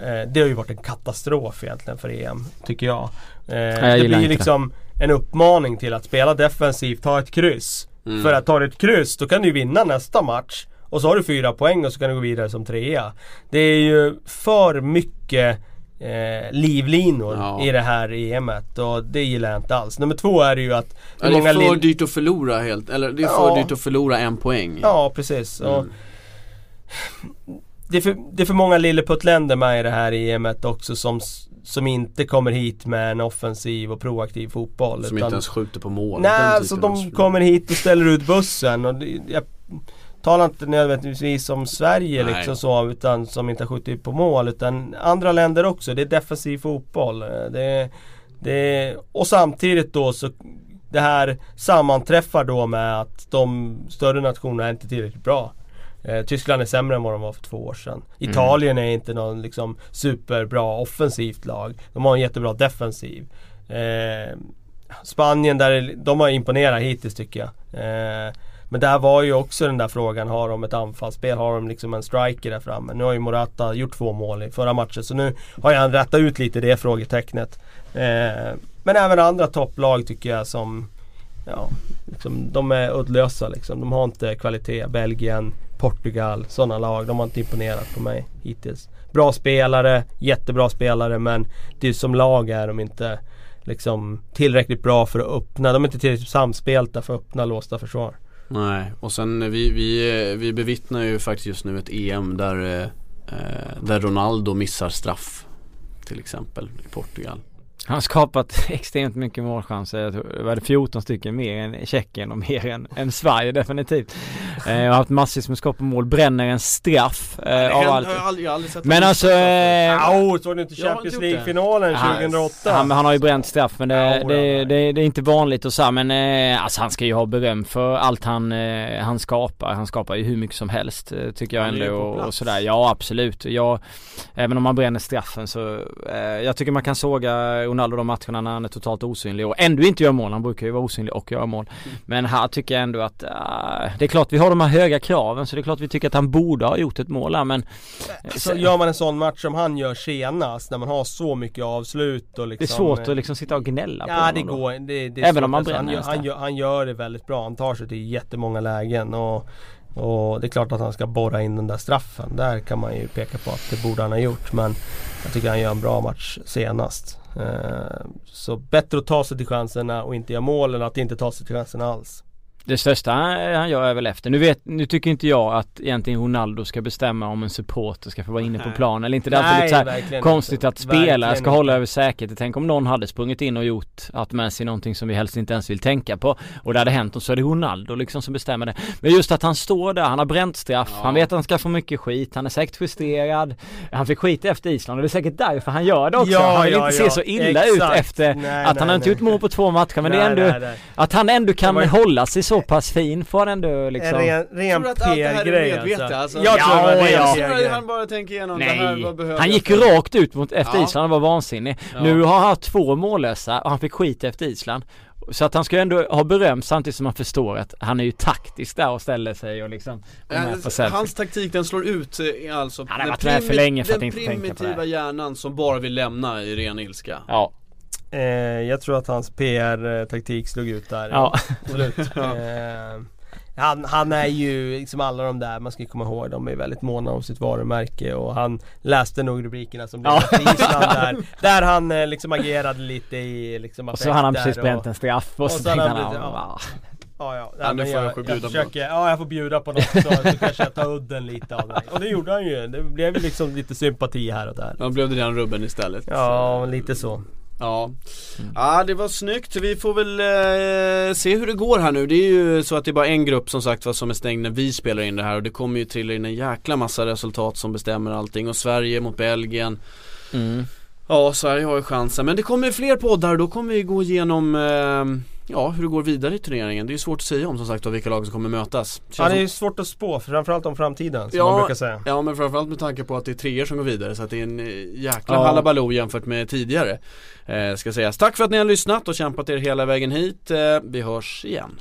Eh, Det har ju varit en katastrof egentligen för EM Tycker jag, eh, jag Det blir ju liksom det. en uppmaning till att spela defensivt, ta ett kryss. Mm. För att ta ett kryss då kan du vinna nästa match och så har du fyra poäng och så kan du gå vidare som trea. Det är ju för mycket eh, livlinor ja. i det här EMet och det gillar jag inte alls. Nummer två är det ju att ja, Det är för dyrt att förlora helt, eller det är för ja. dyrt att förlora en poäng. Ja precis. Mm. Och det, är för, det är för många lilleputtländer med i det här EMet också som som inte kommer hit med en offensiv och proaktiv fotboll. Som utan, inte ens skjuter på mål. Nej, så alltså de kommer hit och ställer ut bussen. Och det, jag talar inte nödvändigtvis om Sverige Nej. liksom så utan som inte har skjutit på mål utan andra länder också. Det är defensiv fotboll. Det, det, och samtidigt då så det här sammanträffar då med att de större nationerna är inte tillräckligt bra. Eh, Tyskland är sämre än vad de var för två år sedan. Mm. Italien är inte någon liksom superbra offensivt lag. De har en jättebra defensiv. Eh, Spanien där, de har imponerat hittills tycker jag. Eh, men där var ju också den där frågan, har de ett anfallsspel? Har de liksom en striker där framme? Nu har ju Morata gjort två mål i förra matchen så nu har han rättat ut lite det frågetecknet. Eh, men även andra topplag tycker jag som Ja, liksom, de är uddlösa liksom. De har inte kvalitet. Belgien, Portugal, sådana lag. De har inte imponerat på mig hittills. Bra spelare, jättebra spelare men det är som lag är de inte liksom tillräckligt bra för att öppna. De är inte tillräckligt samspelta för att öppna låsta försvar. Nej, och sen vi, vi, vi bevittnar ju faktiskt just nu ett EM där, eh, eh, där Ronaldo missar straff. Till exempel i Portugal. Han har skapat extremt mycket målchanser. Jag tror det var 14 stycken mer än Tjeckien och mer än, än Sverige definitivt. Eh, har haft massvis med skott på mål, bränner en straff eh, Nej, av jag, allt. har aldrig, jag har aldrig sett Men alltså... Eh, Au, såg du inte Jag Champions. League-finalen Han- 2008? Han, han har ju bränt straff men det, Ja, det, det, det är inte vanligt och så här, men eh, alltså han ska ju ha beröm för allt han, eh, han skapar. Han skapar ju hur mycket som helst eh, tycker jag ändå och, och sådär. Ja absolut. Jag, även om han bränner straffen så eh, jag tycker man kan såga Ronaldo de matcherna när han är totalt osynlig och ändå inte gör mål. Han brukar ju vara osynlig och göra mål. Mm. Men här tycker jag ändå att eh, det är klart vi har de här höga kraven så det är klart vi tycker att han borde ha gjort ett mål här men Så gör man en sån match som han gör senast när man har så mycket avslut och liksom det är svårt eh, att liksom sitta och gnälla på Ja honom det går, det, det är Även svårt. om man Alltså, han, bränner gör, nästan. han, gör, han gör det väldigt bra, han tar sig till jättemånga lägen och, och det är klart att han ska borra in den där straffen. Där kan man ju peka på att det borde han ha gjort men jag tycker han gör en bra match senast. Eh, så bättre att ta sig till chanserna och inte göra mål än att inte ta sig till chanserna alls. Det största han gör är väl efter. Nu vet, nu tycker inte jag att egentligen Ronaldo ska bestämma om en supporter ska få vara inne på Nej. planen eller inte. Det är alltid lite så här konstigt inte. att spelare ska hålla över säkerhet. Tänk om någon hade sprungit in och gjort att Messi någonting som vi helst inte ens vill tänka på. Och det hade hänt och så är det Ronaldo liksom som bestämmer det. Men just att han står där, han har bränt straff, Ja. han vet att han ska få mycket skit, han är säkert frustrerad. Han fick skit efter Island och det är säkert därför han gör det också. Ja, han vill ja, inte se så illa Exakt. ut efter Nej, att nej, han har inte nej. gjort mål på två matcher men det är Nej, ändå nej, nej. att han ändå kan var- hålla sig så pass fin får han ändå liksom En ren, ren Tror du att allt det här är PR-grej medvetet, alltså. alltså? Jag tror Ja, det ja. Jag PR-grej. tror att han bara tänker igenom det här, Nej, vad behöver han jag gick ju rakt ut mot efter Ja. Island och var vansinnig. Ja. Nu har han haft två mållösa och han fick skit efter Island. Så att han ska ju ändå ha beröm samtidigt som man förstår att han är ju taktisk där och ställer sig och liksom Eh, selfie. Hans taktik den slår ut eh, alltså Han har den varit med för länge för att den inte tänka på det primitiva här. hjärnan som bara vill lämna i ren ilska Ja, Eh, jag tror att hans PR-taktik slog ut där. ja. Absolut. eh, han, han är ju liksom alla de där, man ska komma ihåg, de är väldigt måna om sitt varumärke och han läste nog rubrikerna som blev Ja. Island där. Där han eh, liksom agerade lite i liksom Och så har han precis bränt en straff och, och så så tänkte han han, blivit- ja. Ja, ja. Ja, nu men får jag jag på försöker, Ja, jag får bjuda på något så, så kanske jag tar udden lite av det. Och det gjorde han ju. Det blev ju liksom lite sympati här och där. Då blev det den rubben istället Ja, lite så. Ja, ja det var snyggt. Vi får väl eh, se hur det går här nu. Det är ju så att det är bara en grupp som sagt vad som är stängd när vi spelar in det här. Och det kommer ju trilla in en jäkla massa resultat som bestämmer allting. Och Sverige mot Belgien. Mm. Ja, Sverige har ju chansen. Men det kommer fler poddar. Och då kommer vi gå igenom eh, Ja, hur det går vidare i turneringen. Det är ju svårt att säga om som sagt av vilka lag som kommer mötas. Känns ja, det är ju svårt att spå, framförallt om framtiden som ja, man brukar säga. Ja, men framförallt med tanke på att det är treor som går vidare så att det är en eh, jäkla ja. hallabaloo jämfört med tidigare. Eh, ska sägas. Tack för att ni har lyssnat och kämpat er hela vägen hit. Eh, vi hörs igen.